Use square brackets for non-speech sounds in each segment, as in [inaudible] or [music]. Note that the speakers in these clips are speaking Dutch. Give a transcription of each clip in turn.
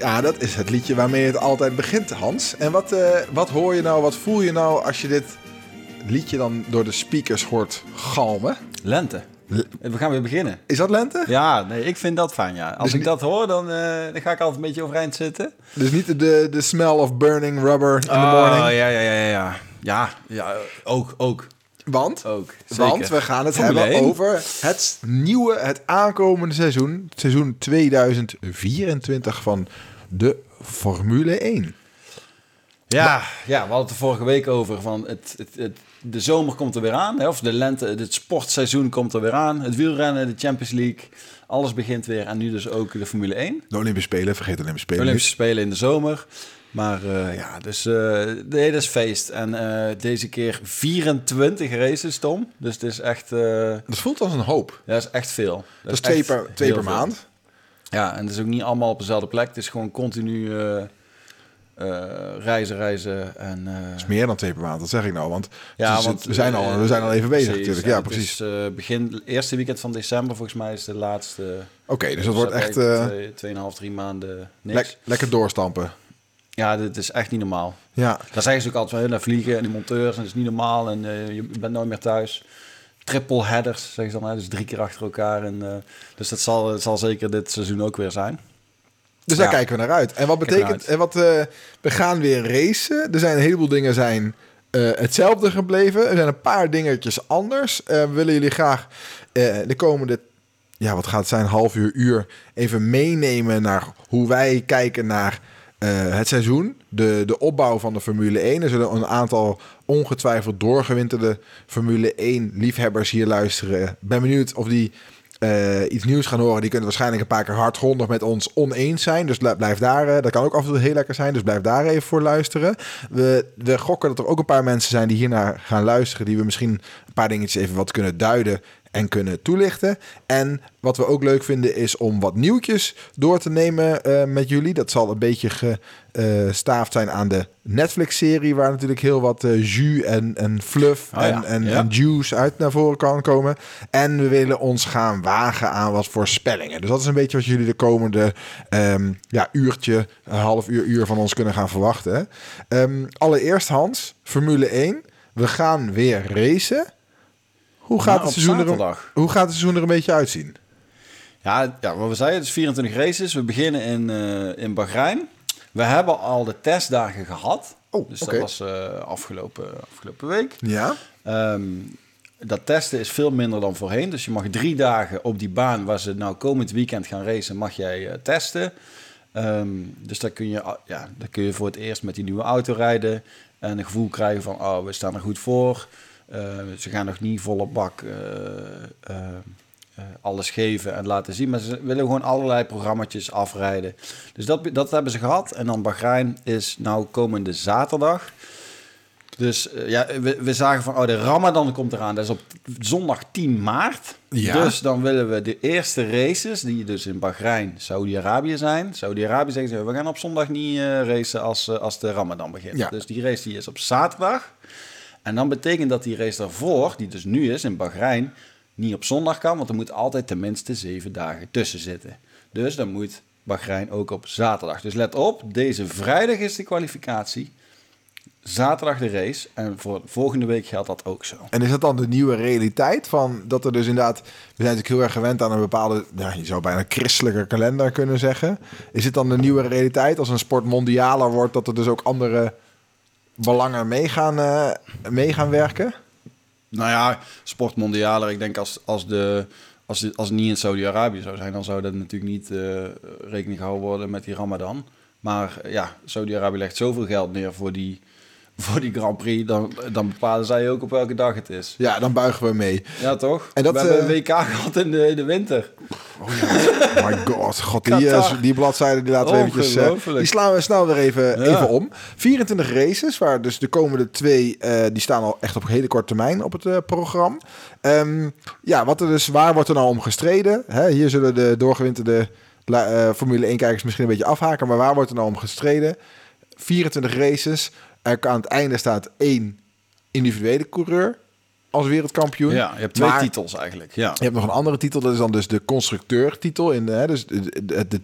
Ja, dat is het liedje waarmee het altijd begint, Hans. En wat, wat hoor je nou, wat voel je nou als je dit liedje dan door de speakers hoort galmen? Lente. We gaan weer beginnen. Is dat lente? Ja, nee, ik vind dat fijn, ja. Als ik dat hoor, dan, dan ga ik altijd een beetje overeind zitten. Dus niet de, de smell of burning rubber in the Oh, morning. ja, ja, ja, ja, ja. Ja, ja, ook, ook, Want, ook. want we gaan het Formule hebben 1. over het nieuwe, het aankomende seizoen. het Seizoen 2024 van de Formule 1. Ja, ja, we hadden het er vorige week over. Van het, het, het, de zomer komt er weer aan. Hè, of de lente, het sportseizoen komt er weer aan. Het wielrennen, de Champions League. Alles begint weer. En nu dus ook de Formule 1. De Olympische Spelen, vergeet de Olympische De Spelen Olympische Spelen in de zomer. Maar eh, ja, dus uh, nee, dat is feest. En eh, deze keer 24 races, Tom. Dus het is echt... niet. Dat voelt als een hoop. ja, dat is echt veel. Dat is twee per, twee per veel. maand. Ja, en het is ook niet allemaal op dezelfde plek. Het is gewoon continu reizen, reizen. En, Dat is meer dan twee per maand, dat zeg ik nou. Want, Ja, het is- want, we, zijn al, we zijn al even bezig precies. natuurlijk. Ja, precies. Eh, begin, eerste weekend van december, volgens mij, is de laatste. Oké, dus dat wordt echt Twee, tweeënhalf, drie maanden niks. lek- lekker doorstampen. Ja, dit is echt niet normaal. Ja, Daar zeggen ze ook altijd van, naar vliegen en die monteurs, en dat is niet normaal. En eh, je bent nooit meer thuis. Triple headers, zeggen ze dan, hè, dus drie keer achter elkaar. En, eh, dus dat zal, zal zeker dit seizoen ook weer zijn. dus daar kijken we naar uit. En wat betekent... En wat, eh, we gaan weer racen. Er zijn een heleboel dingen zijn hetzelfde gebleven. Er zijn een paar dingetjes anders. We willen jullie graag de komende... Ja, wat gaat het zijn? Half uur, uur. Even meenemen naar hoe wij kijken naar het seizoen. De, de opbouw van de Formule 1. Er zullen een aantal ongetwijfeld doorgewinterde Formule 1 liefhebbers hier luisteren. Ben benieuwd of die eh, iets nieuws gaan horen. Die kunnen waarschijnlijk een paar keer hardgrondig met ons oneens zijn. Dus bl- blijf daar. eh, dat kan ook af en toe heel lekker zijn. Dus blijf daar even voor luisteren. We, we gokken dat er ook een paar mensen zijn die hiernaar gaan luisteren. Die we misschien een paar dingetjes even wat kunnen duiden en kunnen toelichten. En wat we ook leuk vinden is om wat nieuwtjes door te nemen eh, met jullie. Dat zal een beetje gestaafd zijn aan de Netflix-serie... waar natuurlijk heel wat eh jus en, en fluff Oh ja, en, en, ja. en juice uit naar voren kan komen. En we willen ons gaan wagen aan wat voorspellingen. Dus dat is een beetje wat jullie de komende ehm, ja, uurtje, een half uur, uur van ons kunnen gaan verwachten. Ehm, allereerst Hans, Formule 1. We gaan weer racen. Hoe gaat, Maar het seizoen er, hoe gaat het seizoen er een beetje uitzien? Ja, ja, wat we zeiden, het is 24 races. We beginnen in, eh, in Bahrein. We hebben al de testdagen gehad. Oh, dus dat was eh, afgelopen, afgelopen week. Ja, Ehm, dat testen is veel minder dan voorheen. Dus je mag drie dagen op die baan waar ze nou komend weekend gaan racen, mag jij eh, testen. Ehm, dus daar kun, je, ah, ja, daar kun je voor het eerst met die nieuwe auto rijden. En een gevoel krijgen van, oh, we staan er goed voor. Eh, ze gaan nog niet volle bak eh, eh, alles geven en laten zien. Maar ze willen gewoon allerlei programma's afrijden. Dus dat, dat hebben ze gehad. En dan Bahrein is nou komende zaterdag. Dus ja, we, we zagen van, oh, de Ramadan komt eraan. Dat is op zondag 10 maart. Ja. Dus dan willen we de eerste races, die dus in Bahrein, Saudi-Arabië zijn. Saudi-Arabië zeggen ze, we gaan op zondag niet eh, racen als, als de Ramadan begint. Ja. Dus die race die is op zaterdag. En dan betekent dat die race daarvoor, die dus nu is in Bahrein, niet op zondag kan. Want er moet altijd tenminste zeven dagen tussen zitten. Dus dan moet Bahrein ook op zaterdag. Dus let op, deze vrijdag is de kwalificatie. Zaterdag de race. En voor volgende week geldt dat ook zo. en is dat dan de nieuwe realiteit? Van dat er dus inderdaad, we zijn natuurlijk heel erg gewend aan een bepaalde, ja, je zou bijna christelijke kalender kunnen zeggen. Is het dan de nieuwe realiteit als een sport mondialer wordt, dat er dus ook andere belangen mee gaan, eh, mee gaan werken? Nou ja, sportmondialer. Ik denk als, als, de, als, als het niet in Saudi-Arabië zou zijn, dan zou dat natuurlijk niet eh, rekening gehouden worden met die Ramadan. Maar ja, Saudi-Arabië legt zoveel geld neer voor die, voor die Grand Prix. Dan, dan bepalen zij ook op welke dag het is. Ja, dan buigen we mee. Ja, toch? En dat, We hebben eh, een WK gehad in de, in de winter. Oh [laughs] my god, god die, Qatar. die bladzijde die laten we eventjes... eh, die slaan we snel weer even, Ja. even om. 24 races, waar dus de komende twee... die staan al echt op hele korte termijn op het programma. Ehm, ja, wat er dus, waar wordt er nou om gestreden? Hè, hier zullen de doorgewinterde Formule 1-kijkers misschien een beetje afhaken. Maar waar wordt er nou om gestreden? 24 races. Er aan het einde staat één individuele coureur. als wereldkampioen. Ja, je hebt twee Maar- titels eigenlijk. Ja. Je hebt nog een andere titel, dat is dan dus de constructeurtitel, in, hè, dus de, de, de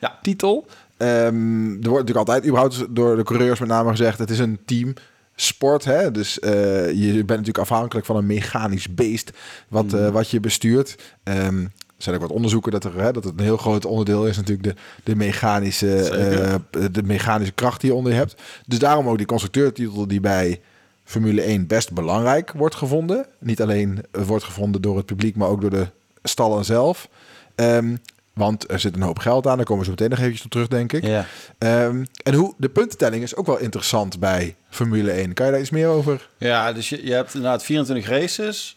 Ja. teamtitel. Ehm, er wordt natuurlijk altijd überhaupt door de coureurs met name gezegd, het is een teamsport. Hè? Dus eh, je bent natuurlijk afhankelijk van een mechanisch beest wat, Mm. eh, wat je bestuurt. Ehm, zijn ook wat onderzoeken dat, er, hè, dat het een heel groot onderdeel is natuurlijk de, de, mechanische, eh, de mechanische kracht die je onder je hebt. Dus daarom ook die constructeurtitel die bij Formule 1 best belangrijk wordt gevonden. Niet alleen wordt gevonden door het publiek, maar ook door de stallen zelf. Ehm, want er zit een hoop geld aan. Daar komen we zo meteen nog eventjes op terug, denk ik. Ja. Ehm, en hoe de puntentelling is ook wel interessant bij Formule 1. Kan je daar iets meer over? Ja, dus je, je hebt inderdaad 24 races.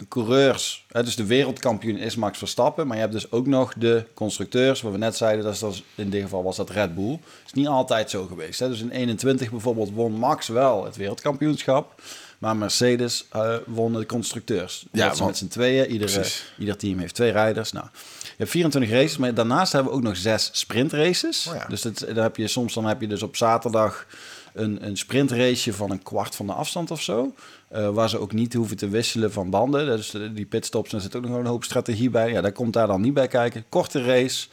Eh, coureurs, dus de wereldkampioen is Max Verstappen. Maar je hebt dus ook nog de constructeurs, wat we net zeiden. Dat is, in dit geval was dat Red Bull. Dat is niet altijd zo geweest. Hè. Dus in 21 bijvoorbeeld won Max wel het wereldkampioenschap. Maar Mercedes eh, won de constructeurs. Ja, want- met z'n tweeën. Iedere, Precies. ieder team heeft twee rijders. Nou, je hebt 24 races, maar daarnaast hebben we ook nog zes sprintraces. Oh ja. Dus dat, dan heb je, soms dan heb je dus op zaterdag een, een sprintraceje van een kwart van de afstand of zo. Eh, waar ze ook niet hoeven te wisselen van banden. Dus de- die pitstops, daar zit ook nog een hoop strategie bij. Ja, daar komt daar dan niet bij kijken. Korte race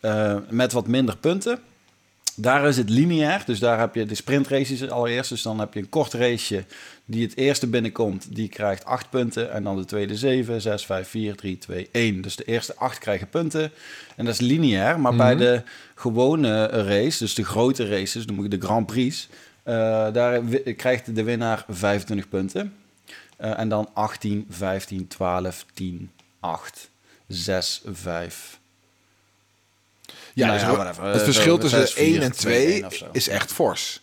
eh, met wat minder punten. Daar is het lineair, dus daar heb je de sprintraces allereerst. Dus dan heb je een kort raceje die het eerste binnenkomt, die krijgt 8 punten. En dan de tweede 7, 6, 5, 4, 3, 2, 1. Dus de eerste 8 krijgen punten. En dat is lineair. Maar bij de gewone race, dus de grote races, noem ik de Grand Prix, eh, daar wi- krijgt de winnaar 25 punten. Eh, en dan 18, 15, 12, 10, 8, 6, 5. Ja, Nou dus ja, het- whatever. het Eh, verschil zo, tussen 6, 4, 1 en 2, 2 1 of zo. is echt fors.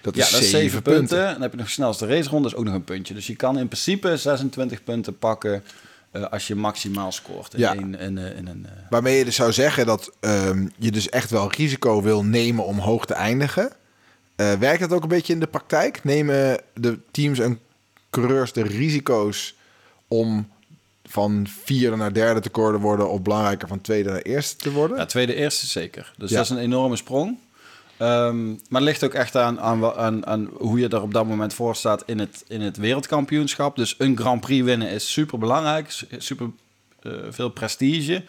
Dat Ja, is, dat is 7 7 punten. Dan heb je nog de snelste raceronde, is ook nog een puntje. Dus je kan in principe 26 punten pakken eh, als je maximaal scoort in, Ja. een, in, in een... eh, Waarmee je dus zou zeggen dat ehm, je dus echt wel risico wil nemen om hoog te eindigen. Eh, werkt dat ook een beetje in de praktijk? Nemen de teams en coureurs de risico's om van vierde naar derde te worden worden... of belangrijker van tweede naar eerste te worden? Ja, tweede, eerste zeker. Dus Ja. dat is een enorme sprong. Ehm, maar het ligt ook echt aan, aan, wa- aan, aan hoe je er op dat moment voor staat in het, in het wereldkampioenschap. Dus een Grand Prix winnen is super belangrijk, super eh, veel prestige.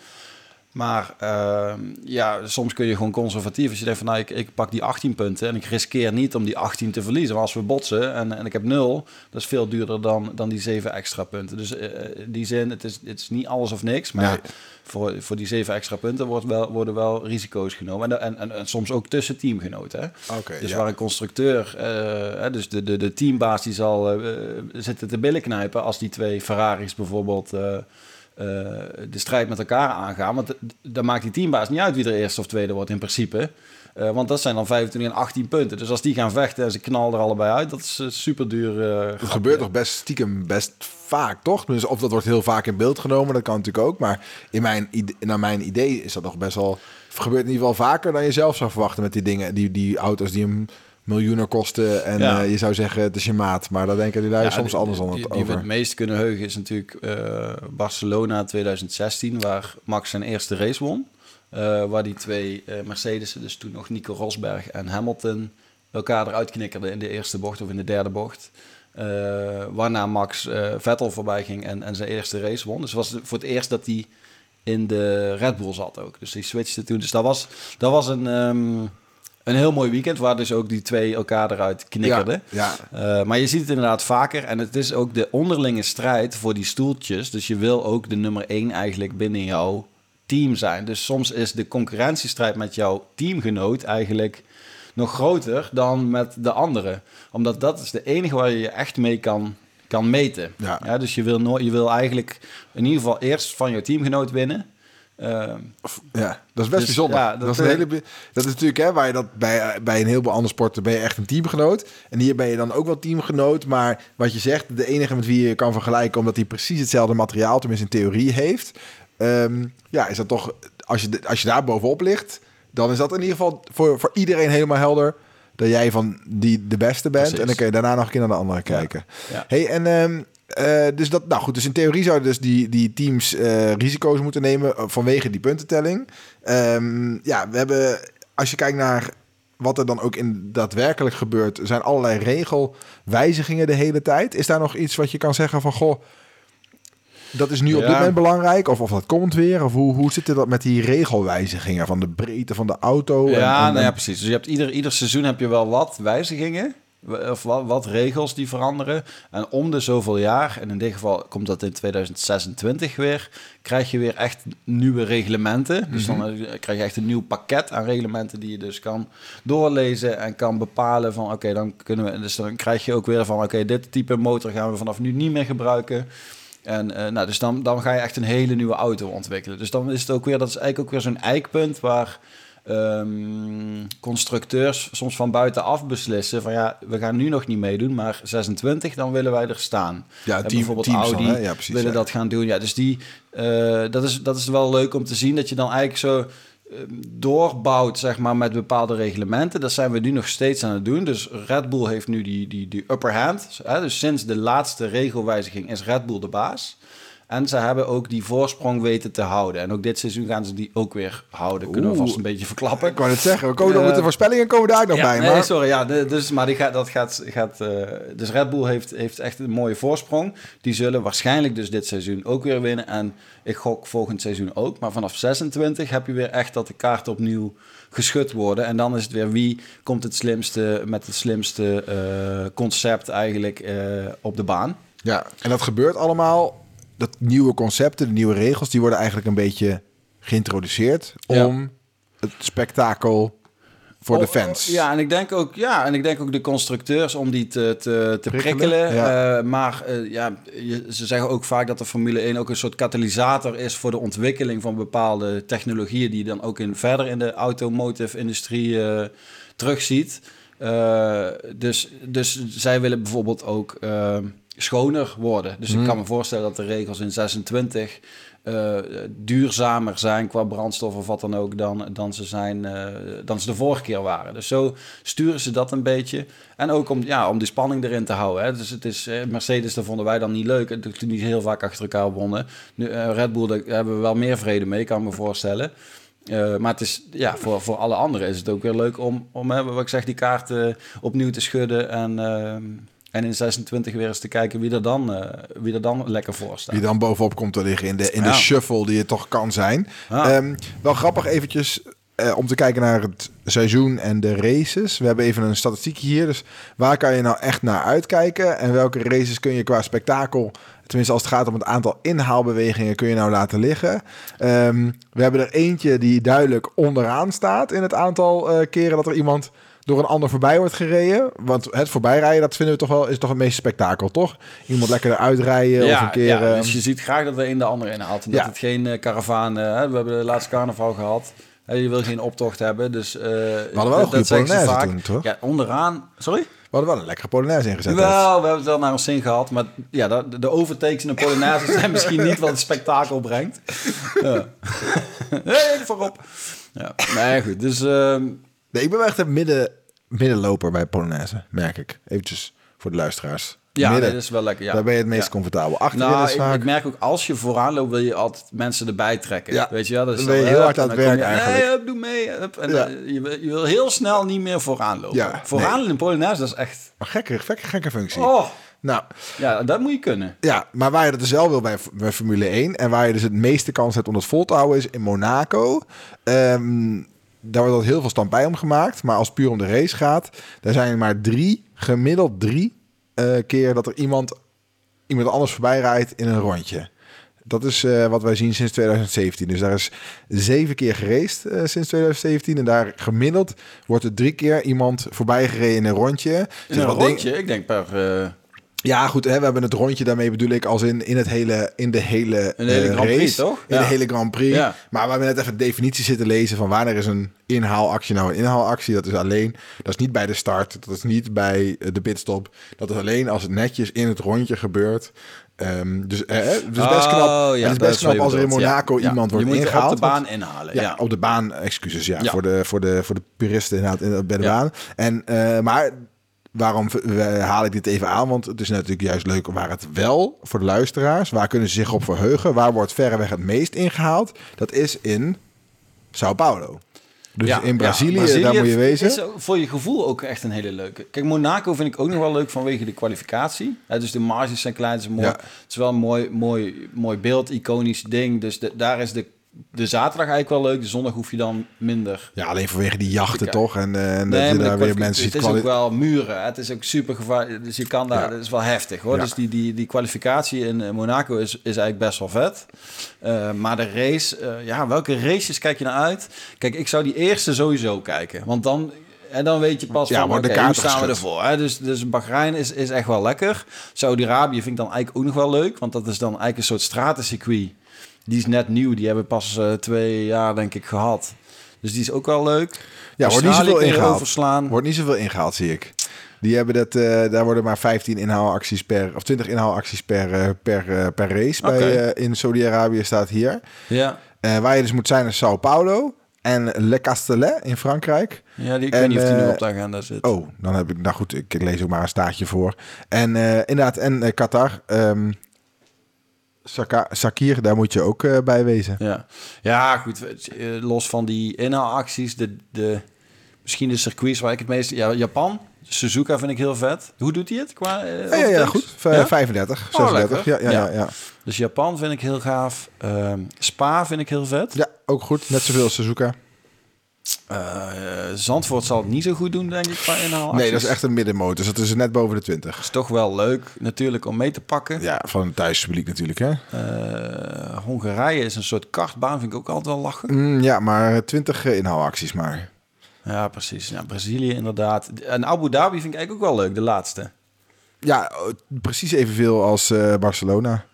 Maar ehm, ja, soms kun je gewoon conservatief. Als je denkt van nou, ik, ik pak die 18 punten en ik riskeer niet om die 18 te verliezen. Maar als we botsen en, en ik heb 0, dat is veel duurder dan, dan die 7 extra punten. Dus eh, in die zin, het is, het is niet alles of niks. Maar Ja. voor, voor die 7 extra punten wordt wel, worden wel risico's genomen. En, en, en, en soms ook tussen teamgenoten. Hè? Dus ja. waar een constructeur, eh, dus de, de, de teambaas die zal eh, zitten te billen knijpen als die twee Ferraris bijvoorbeeld de strijd met elkaar aangaan. Want dan maakt die teambaas niet uit wie er eerste of tweede wordt in principe. Eh, want dat zijn dan 25 en 18 punten. Dus als die gaan vechten en ze knallen er allebei uit, dat is eh, super duur. eh, Dat gebeurt toch best stiekem best vaak, toch? Dus of dat wordt heel vaak in beeld genomen, dat kan natuurlijk ook. Maar in mijn, naar mijn idee is dat nog best wel... gebeurt in ieder geval vaker dan je zelf zou verwachten met die dingen. Die, die auto's die een miljoenen kosten. En Ja. eh, je zou zeggen, het is je maat. Maar daar denken die lui Ja, soms die- anders dan die, het die we over. het meest kunnen heugen is natuurlijk eh, Barcelona 2016, waar Max zijn eerste race won. Eh, waar die twee Mercedes, dus toen nog Nico Rosberg en Hamilton, elkaar eruit knikkerden in de eerste bocht of in de derde bocht. Waarna Max Vettel voorbij ging en, en zijn eerste race won. Dus het was voor het eerst dat hij in de Red Bull zat ook. Dus die switchte toen. Dus dat was, dat was een, ehm, een heel mooi weekend waar dus ook die twee elkaar eruit knikkerden. Ja, Eh, maar je ziet het inderdaad vaker. En het is ook de onderlinge strijd voor die stoeltjes. Dus je wil ook de nummer één eigenlijk binnen jouw team zijn. Dus soms is de concurrentiestrijd met jouw teamgenoot eigenlijk nog groter dan met de andere. Omdat dat is de enige waar je je echt mee kan, kan meten. Ja. dus je wil, nooit, je wil eigenlijk in ieder geval eerst van jouw teamgenoot winnen. Eh, ja, dat is best Dus, bijzonder. ja, dat, dat, is een hele, be- dat is natuurlijk hè, waar je dat bij, bij een heleboel andere sporten ben je echt een teamgenoot. En hier ben je dan ook wel teamgenoot. Maar wat je zegt, de enige met wie je kan vergelijken, omdat hij precies hetzelfde materiaal, tenminste in theorie, heeft. ehm, ja, is dat toch, als je, als je daar bovenop ligt, dan is dat in ieder geval voor, voor iedereen helemaal helder. Dat jij van die de beste bent. Precies. En dan kun je daarna nog een keer naar de andere kijken. ja. Hey, en ehm, eh, dus dat, nou goed, dus in theorie zouden dus die, die teams eh, risico's moeten nemen eh, vanwege die puntentelling. Ehm, ja, we hebben, als je kijkt naar wat er dan ook in daadwerkelijk gebeurt, zijn allerlei regelwijzigingen de hele tijd. Is daar nog iets wat je kan zeggen van goh, dat is nu op Ja. dit moment belangrijk? Of, of dat komt weer? Of hoe, hoe zit het dat met die regelwijzigingen van de breedte van de auto? en- Ja, en- nou ja, precies. Dus je hebt ieder, ieder seizoen heb je wel wat wijzigingen. Of wat, wat regels die veranderen. En om de zoveel jaar, en in dit geval komt dat in 2026 weer, krijg je weer echt nieuwe reglementen. Dus dan eh, krijg je echt een nieuw pakket aan reglementen die je dus kan doorlezen en kan bepalen van oké, dan kunnen we. Dus dan krijg je ook weer van oké, dit type motor gaan we vanaf nu niet meer gebruiken. En eh, nou, dus dan, dan ga je echt een hele nieuwe auto ontwikkelen. Dus dan is het ook weer, dat is eigenlijk ook weer zo'n eikpunt waar ehm, constructeurs soms van buitenaf beslissen van ja, we gaan nu nog niet meedoen, maar 26 dan willen wij er staan. Ja, En team- bijvoorbeeld dan, Audi hè? Ja, precies, willen ja. dat gaan doen. Ja, dus die, eh, dat, is, dat is wel leuk om te zien dat je dan eigenlijk zo eh, doorbouwt zeg maar met bepaalde reglementen. Dat zijn we nu nog steeds aan het doen. Dus Red Bull heeft nu die, die, die upper hand. Dus sinds de laatste regelwijziging is Red Bull de baas. En ze hebben ook die voorsprong weten te houden. En ook dit seizoen gaan ze die ook weer houden. Kunnen we vast een beetje verklappen. Ik wou het zeggen, we komen nog Eh, met de voorspellingen komen daar nog Ja, bij. nee, maar sorry. Ja, dus, maar die gaat, dat gaat... gaat eh, dus Red Bull heeft, heeft echt een mooie voorsprong. Die zullen waarschijnlijk dus dit seizoen ook weer winnen. En ik gok volgend seizoen ook. Maar vanaf 26 heb je weer echt dat de kaarten opnieuw geschud worden. En dan is het weer wie komt het slimste met het slimste eh, concept eigenlijk op de baan. Ja, en dat gebeurt allemaal. Dat nieuwe concepten, de nieuwe regels, die worden eigenlijk een beetje geïntroduceerd Ja. om het spektakel voor de Oh, fans. Ja, en ik denk ook, ja, en ik denk ook de constructeurs om die te, te, te Prikkelen, prikkelen. ja. Eh, maar eh, ja, je- ze zeggen ook vaak dat de Formule 1 ook een soort katalysator is voor de ontwikkeling van bepaalde technologieën die je dan ook in, verder in de automotive industrie eh, terugziet. Dus, dus zij willen bijvoorbeeld ook schoner worden. Dus Hmm. ik kan me voorstellen dat de regels in 26 eh, duurzamer zijn qua brandstof of wat dan ook dan, dan, ze zijn, eh, dan ze de vorige keer waren. Dus zo sturen ze dat een beetje. En ook om, ja, om die spanning erin te houden. Hè. Dus het is, eh, Mercedes, dat vonden wij dan niet leuk. Toen die heel vaak achter elkaar wonnen. Nu, Red Bull, daar hebben we wel meer vrede mee, kan ik me voorstellen. Maar het is, ja, voor, voor alle anderen is het ook weer leuk om, om hè, wat ik zeg, die kaarten opnieuw te schudden. En, ehm, en in 26 weer eens te kijken wie er dan, eh, wie er dan lekker voor staat. Die dan bovenop komt te liggen in de, in de shuffle die het toch kan zijn. Ja. Ehm, wel grappig eventjes eh, om te kijken naar het seizoen en de races. We hebben even een statistiekje hier. Dus waar kan je nou echt naar uitkijken? En welke races kun je qua spektakel... Tenminste, als het gaat om het aantal inhaalbewegingen kun je nou laten liggen. Ehm, we hebben er eentje die duidelijk onderaan staat in het aantal eh, keren dat er iemand door een ander voorbij wordt gereden. Want het voorbijrijden, dat vinden we toch wel, is toch het meeste spektakel, toch? Iemand lekker eruit rijden of een keer... ja, ehm, dus je ziet graag dat er een de ander inhaalt. En Ja. dat het geen eh, karavaan... eh, hè, we hebben de laatste carnaval gehad. Hè, je wil geen optocht hebben, dus... eh we hadden wel een goede Polonaise toen, toch? Ja, onderaan... Sorry? We hadden wel een lekkere Polonaise ingezet. Wel, we hebben het wel naar ons zin gehad. Maar ja, de, de overtakes in de Polonaise zijn misschien niet wat het spektakel brengt. [laughs] Ja. [laughs] voorop. Ja, goed. Dus ehm, Nee, ik ben echt een midden, middenloper bij Polonaise, merk ik. Eventjes voor de luisteraars. ja, nee, dat is wel lekker. Ja. daar ben je het meest Ja. comfortabel. Achterin Nou, is ik, vaak... ik merk ook als je vooraan loopt, wil je altijd mensen erbij trekken. Ja, Weet je wel? Dan ben je heel hard aan het werk eigenlijk. Nee, doe mee. hup. en Ja. dan- je, wil, je wil heel snel niet meer vooraan lopen. Ja, vooraan in Polonaise, dat is echt... Een gekke, gekke, gekke functie. Oh, Nou, ja, dat moet je kunnen. ja, maar waar je dat dus wel wil bij, bij Formule 1... en waar je dus het meeste kans hebt om dat vol te houden... is in Monaco. Ehm, daar wordt heel veel stand bij om gemaakt. Maar als het puur om de race gaat... daar zijn er maar drie, gemiddeld drie... eh, keer dat er iemand, iemand anders voorbij rijdt in een rondje. Dat is eh, wat wij zien sinds 2017. Dus daar is zeven keer geraced eh, sinds 2017. En daar gemiddeld wordt er drie keer iemand voorbij gereden in een rondje. In Dus een rondje, ik denk per... ja, goed, hè, we hebben het rondje daarmee bedoel ik als in, in, het hele, in de hele, In de hele eh, Grand Prix, race. toch? In Ja. de hele Grand Prix. Ja. Maar we hebben net even de definitie zitten lezen van wanneer is een inhaalactie nou een inhaalactie. Dat is alleen, dat is niet bij de start, dat is niet bij eh, de pitstop. Dat is alleen als het netjes in het rondje gebeurt. Ehm, dus eh, het is best Oh, knap, ja, het is best is knap als er in ja. Monaco Ja. iemand wordt Je moet ingehaald. op de baan inhalen, ja, op de baan, excuses, ja. Voor, de, voor, de, voor de puristen inderdaad in- bij de baan. En, eh, maar waarom haal ik dit even aan? Want het is natuurlijk juist leuk waar het wel voor de luisteraars, waar kunnen ze zich op verheugen? Waar wordt verreweg het meest ingehaald? Dat is in Sao Paulo. Dus Ja, in Brazilië, ja, Brazilië daar moet je wezen. Is voor je gevoel ook echt een hele leuke. Kijk, Monaco vind ik ook nog wel leuk vanwege de kwalificatie. Dus de marges zijn klein, het is, mooi, het is wel een mooi, mooi, mooi beeld, iconisch ding. Dus de- daar is de, de zaterdag eigenlijk wel leuk. De zondag hoef je dan minder. Ja, alleen vanwege die jachten toch? En, eh, en dat je daar weer mensen ziet Het is ook wel muren. Het is ook super gevaarlijk. Dus je kan daar, Ja. dat is wel heftig hoor. Ja. Dus die, die, die kwalificatie in eh, Monaco is, is eigenlijk best wel vet. Eh, maar de race, ja, welke races kijk je naar uit? Kijk, ik zou die eerste sowieso kijken. Want dan, en dan weet je pas Ja, van, oké, hoe kaarten staan we ervoor? Hè? Dus, dus Bahrein is, is echt wel lekker. Saudi-Arabië vind ik dan eigenlijk ook nog wel leuk. Want dat is dan eigenlijk een soort stratencircuit. Die is net nieuw. Die hebben pas eh, twee jaar, denk ik, gehad. Dus die is ook wel leuk. Ja, wordt niet zoveel ingehaald. overslaan. Wordt niet zoveel ingehaald, zie ik. Die hebben dat, eh, daar worden maar 15 inhaalacties per, of 20 inhaalacties per, eh, per, per race. Oké. Bij, in Saudi-Arabië staat hier. Ja. Waar je dus moet zijn is Sao Paulo en Le Castellet in Frankrijk. Ja, die, ik En, weet niet of die nu op de agenda zit. Oh, dan heb ik, nou goed, ik lees ook maar een staartje voor. En inderdaad, en Qatar. ehm Saka- Sakir, daar moet je ook eh, bij wezen. Ja, ja goed. eh, Los van die inhaalacties, de, de, misschien de circuits waar ik het meest... Ja, Japan, Suzuka vind ik heel vet. Hoe doet hij het qua eh, Ja, ja, goed. V- Ja? 35, Oh, 36. ja, lekker. ja, ja, Ja. ja. Dus Japan vind ik heel gaaf. Ehm, Spa vind ik heel vet. Ja, ook goed. Net zoveel als Suzuka. Eh, Zandvoort zal het niet zo goed doen, denk ik, qua inhaalacties. Nee, dat is echt een middenmotor. Dus dat is net boven de 20. is toch wel leuk, natuurlijk, om mee te pakken. Ja, van het thuispubliek natuurlijk, hè? Eh, Hongarije is een soort kartbaan, vind ik ook altijd wel lachen. Mm, ja, maar 20 eh, inhaalacties maar. Ja, precies. Ja, Brazilië inderdaad. En Abu Dhabi vind ik eigenlijk ook wel leuk, de laatste. Ja, precies evenveel als Barcelona.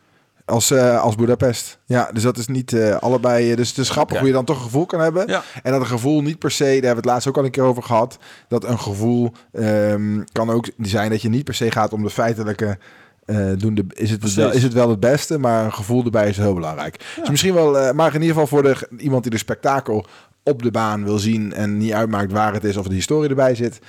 Als, eh, als Budapest. Ja, dus dat is niet eh, allebei. eh, Dus het is grappig hoe je dan toch een gevoel kan hebben. Ja. En dat een gevoel niet per se, daar hebben we het laatst ook al een keer over gehad. Dat een gevoel ehm, kan ook zijn dat je niet per se gaat om de feitelijke. doen de, is, het Precies. wel, is het wel het beste, maar een gevoel erbij is heel belangrijk. Dus misschien wel, maar in ieder geval voor de, iemand die de spektakel op de baan wil zien en niet uitmaakt waar het is of de historie erbij zit.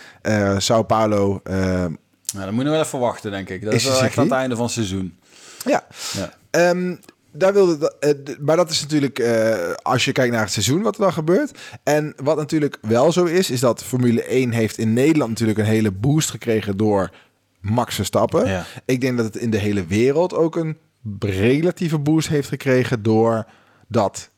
Sao Paulo, Nou, dan moeten we wel even wachten, denk ik. Dat Is is, wel echt aan het einde van het seizoen. ja, Ja. Ehm, daar wilde, eh, maar dat is natuurlijk, eh, als je kijkt naar het seizoen, wat er dan gebeurt. En wat natuurlijk wel zo is, is dat Formule 1 heeft in Nederland natuurlijk een hele boost gekregen door Max Verstappen. Ja. Ik denk dat het in de hele wereld ook een relatieve boost heeft gekregen door dat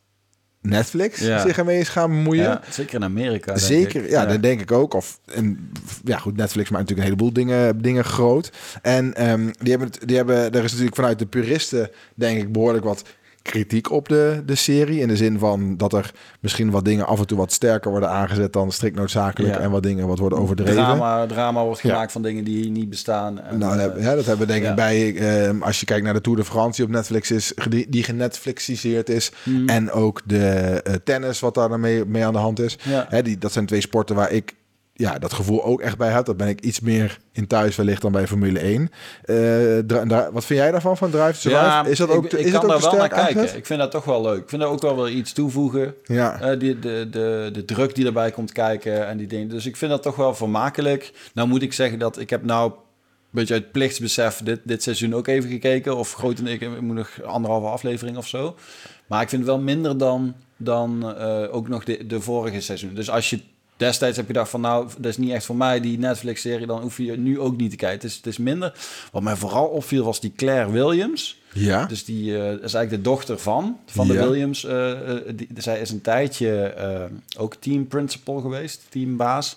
Netflix Ja. zich ermee is gaan bemoeien. Ja, zeker in Amerika. denk Zeker, ik. ja, dat denk ik ook. Of, en, ja, goed, Netflix maakt natuurlijk een heleboel dingen, dingen groot. En ehm, die hebben, het- die hebben, er is natuurlijk vanuit de puristen, denk ik, behoorlijk wat kritiek op de, de serie. In de zin van dat er misschien wat dingen af en toe wat sterker worden aangezet dan strikt noodzakelijk. Ja. En wat dingen wat worden overdreven. Drama, drama wordt Ja. gemaakt van dingen die niet bestaan. En, Nou, dat, eh, hebben- ja, dat hebben we denk ik bij, ehm, als je kijkt naar de Tour de France die op Netflix is, die, die genetflixiseerd is. Hmm. En ook de eh, tennis wat daar mee, mee aan de hand is. Hè, die, dat zijn twee sporten waar ik ja, dat gevoel ook echt bij heb. Dat ben ik iets meer in thuis wellicht dan bij Formule 1. Eh, wat vind jij daarvan, van Drive to Survive? is dat ook, ik, is kan dat ook daar wel naar kijken. Ik vind dat toch wel leuk. Ik vind dat ook wel weer iets toevoegen. Ja. Eh, die, de, de, de druk die erbij komt kijken en die dingen. Dus ik vind dat toch wel vermakelijk. Nou moet ik zeggen dat ik heb nou een beetje uit plichtsbesef dit, dit seizoen ook even gekeken. Of groot en ik, ik moet nog anderhalve aflevering of zo. Maar ik vind het wel minder dan, dan eh, ook nog de, de vorige seizoen. Dus als je destijds heb gedacht van nou, dat is niet echt voor mij die Netflix-serie, dan hoef je nu ook niet te kijken. Het is, het is minder. Wat mij vooral opviel was die Claire Williams. Ja. Dus die eh, is eigenlijk de dochter van, van de. Williams. eh, eh, die, zij is een tijdje ook team principal geweest, teambaas.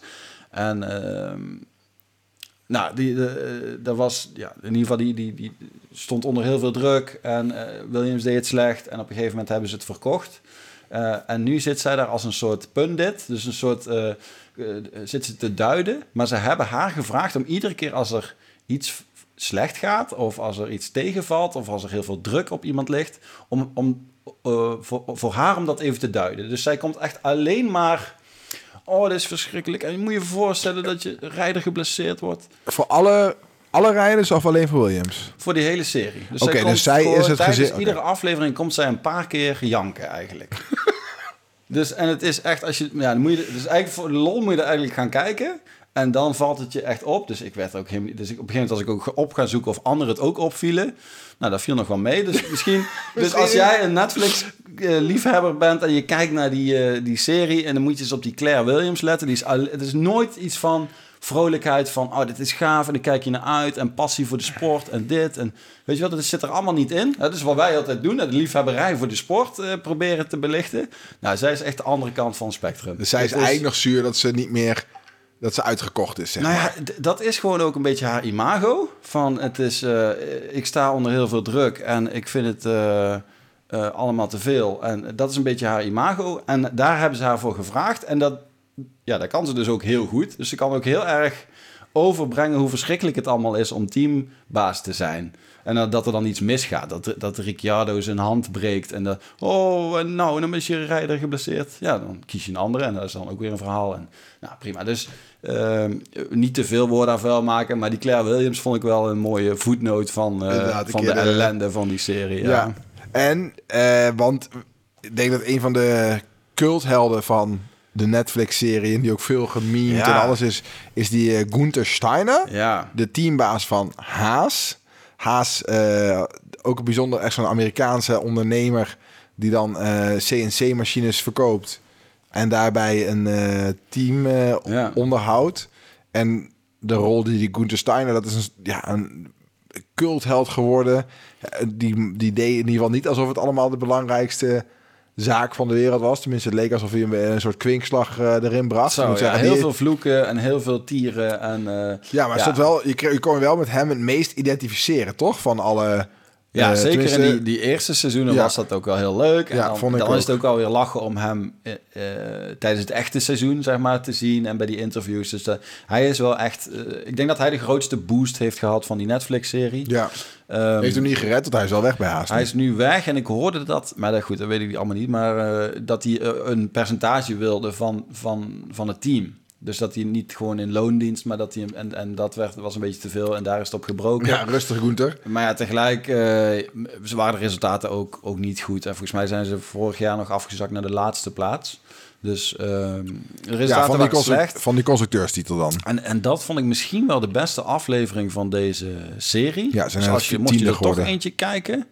En ehm, nou, die, de, dat was, ja, in ieder geval, die, die, die stond onder heel veel druk. En Williams deed het slecht. En op een gegeven moment hebben ze het verkocht. Eh, en nu zit zij daar als een soort pundit. Dus een soort, eh, eh, zit ze te duiden. Maar ze hebben haar gevraagd om iedere keer als er iets slecht gaat, of als er iets tegenvalt, of als er heel veel druk op iemand ligt, om, om voor, voor haar om dat even te duiden. Dus zij komt echt alleen maar. Oh, dit is verschrikkelijk. En je moet je voorstellen dat je rijder geblesseerd wordt Voor alle, alle rijders of alleen voor Williams? voor die hele serie. Dus Oké, dus zij voor- is het oké. iedere aflevering komt zij een paar keer janken eigenlijk. [laughs] dus en het is echt als je ja, dan moet je dus eigenlijk voor de lol moet je er eigenlijk gaan kijken. En dan valt het je echt op. Dus ik werd ook helemaal. Dus ik, op een gegeven moment als ik ook op ga zoeken of anderen het ook opvielen. Nou, dat viel nog wel mee. Dus [laughs] misschien. dus als jij een Netflix-liefhebber bent en je kijkt naar die, eh, die serie. En dan moet je eens op die Claire Williams letten. Die is, het is nooit iets van vrolijkheid van, oh, dit is gaaf en dan kijk je naar uit en passie voor de sport en dit en weet je wat, dat zit er allemaal niet in. Dat is wat wij altijd doen, de liefhebberij voor de sport eh, proberen te belichten. Nou, zij is echt de andere kant van het spectrum. Dus zij is Het eigenlijk nog zuur dat ze niet meer... Dat ze uitgekocht is, zeg nou ja, dat is gewoon ook een beetje haar imago. Van het is, eh, ik sta onder heel veel druk en ik vind het eh, allemaal te veel. En dat is een beetje haar imago. En daar hebben ze haar voor gevraagd. En dat, ja, dat kan ze dus ook heel goed. Dus ze kan ook heel erg overbrengen hoe verschrikkelijk het allemaal is om teambaas te zijn. En dat- er dan iets misgaat. Dat, dat Ricciardo zijn hand breekt. En dat, oh, en nou, dan is je rijder geblesseerd. Ja, dan kies je een andere. En dat is dan ook weer een verhaal. En, nou, prima. Dus ehm, niet te veel woorden aan vuil maken. Maar die Claire Williams vond ik wel een mooie voetnoot van, eh, van de ellende van die serie. Ja. Ja. En, eh, want ik denk dat een van de culthelden van de Netflix-serie... en die ook veel gememd Ja. en alles is... is die eh, Gunther Steiner, ja. de teambaas van Haas. Haas, eh, ook een bijzonder, echt zo'n Amerikaanse ondernemer... die dan eh, CNC-machines verkoopt... en daarbij een team Ja. onderhoudt. En de rol die die Gunther Steiner... dat is een, ja, een cultheld geworden. Die, die deed in ieder geval niet alsof het allemaal de belangrijkste zaak van de wereld was. Tenminste, het leek alsof hij een, een soort kwinkslag eh, erin bracht. Zo, ja, zeggen, heel die- veel vloeken en heel veel tieren. En, eh, Ja, maar Ja. Wel, je, je kon je wel met hem het meest identificeren, toch? Van alle... Ja, eh, zeker in die, die eerste seizoenen Ja. was dat ook wel heel leuk. En Ja, dan, vond ik dan ook. is het ook wel weer lachen om hem eh, eh, tijdens het echte seizoen zeg maar, te zien en bij die interviews. Dus dat- hij is wel echt... ik denk dat hij de grootste boost heeft gehad van die Netflix-serie. Ja, Ehm, heeft hem niet gered, want hij is wel weg bij Haas. hij is nu weg en ik hoorde dat, maar dat, goed, dat weet ik allemaal niet, maar dat hij een percentage wilde van, van, van het team. Dus dat hij niet gewoon in loondienst, maar dat hij hem, en, en dat werd, was een beetje te veel en daar is het op gebroken. Ja, rustig Gunther. Maar ja, tegelijk ze waren de resultaten ook, ook niet goed. En volgens mij zijn ze vorig jaar nog afgezakt naar de laatste plaats. Dus de resultaten Ja, van die, slecht. van die constructeurstitel dan. En, en dat vond ik misschien wel de beste aflevering van deze serie. Ja, zijn dus als je, mocht je er geworden. toch eentje kijken...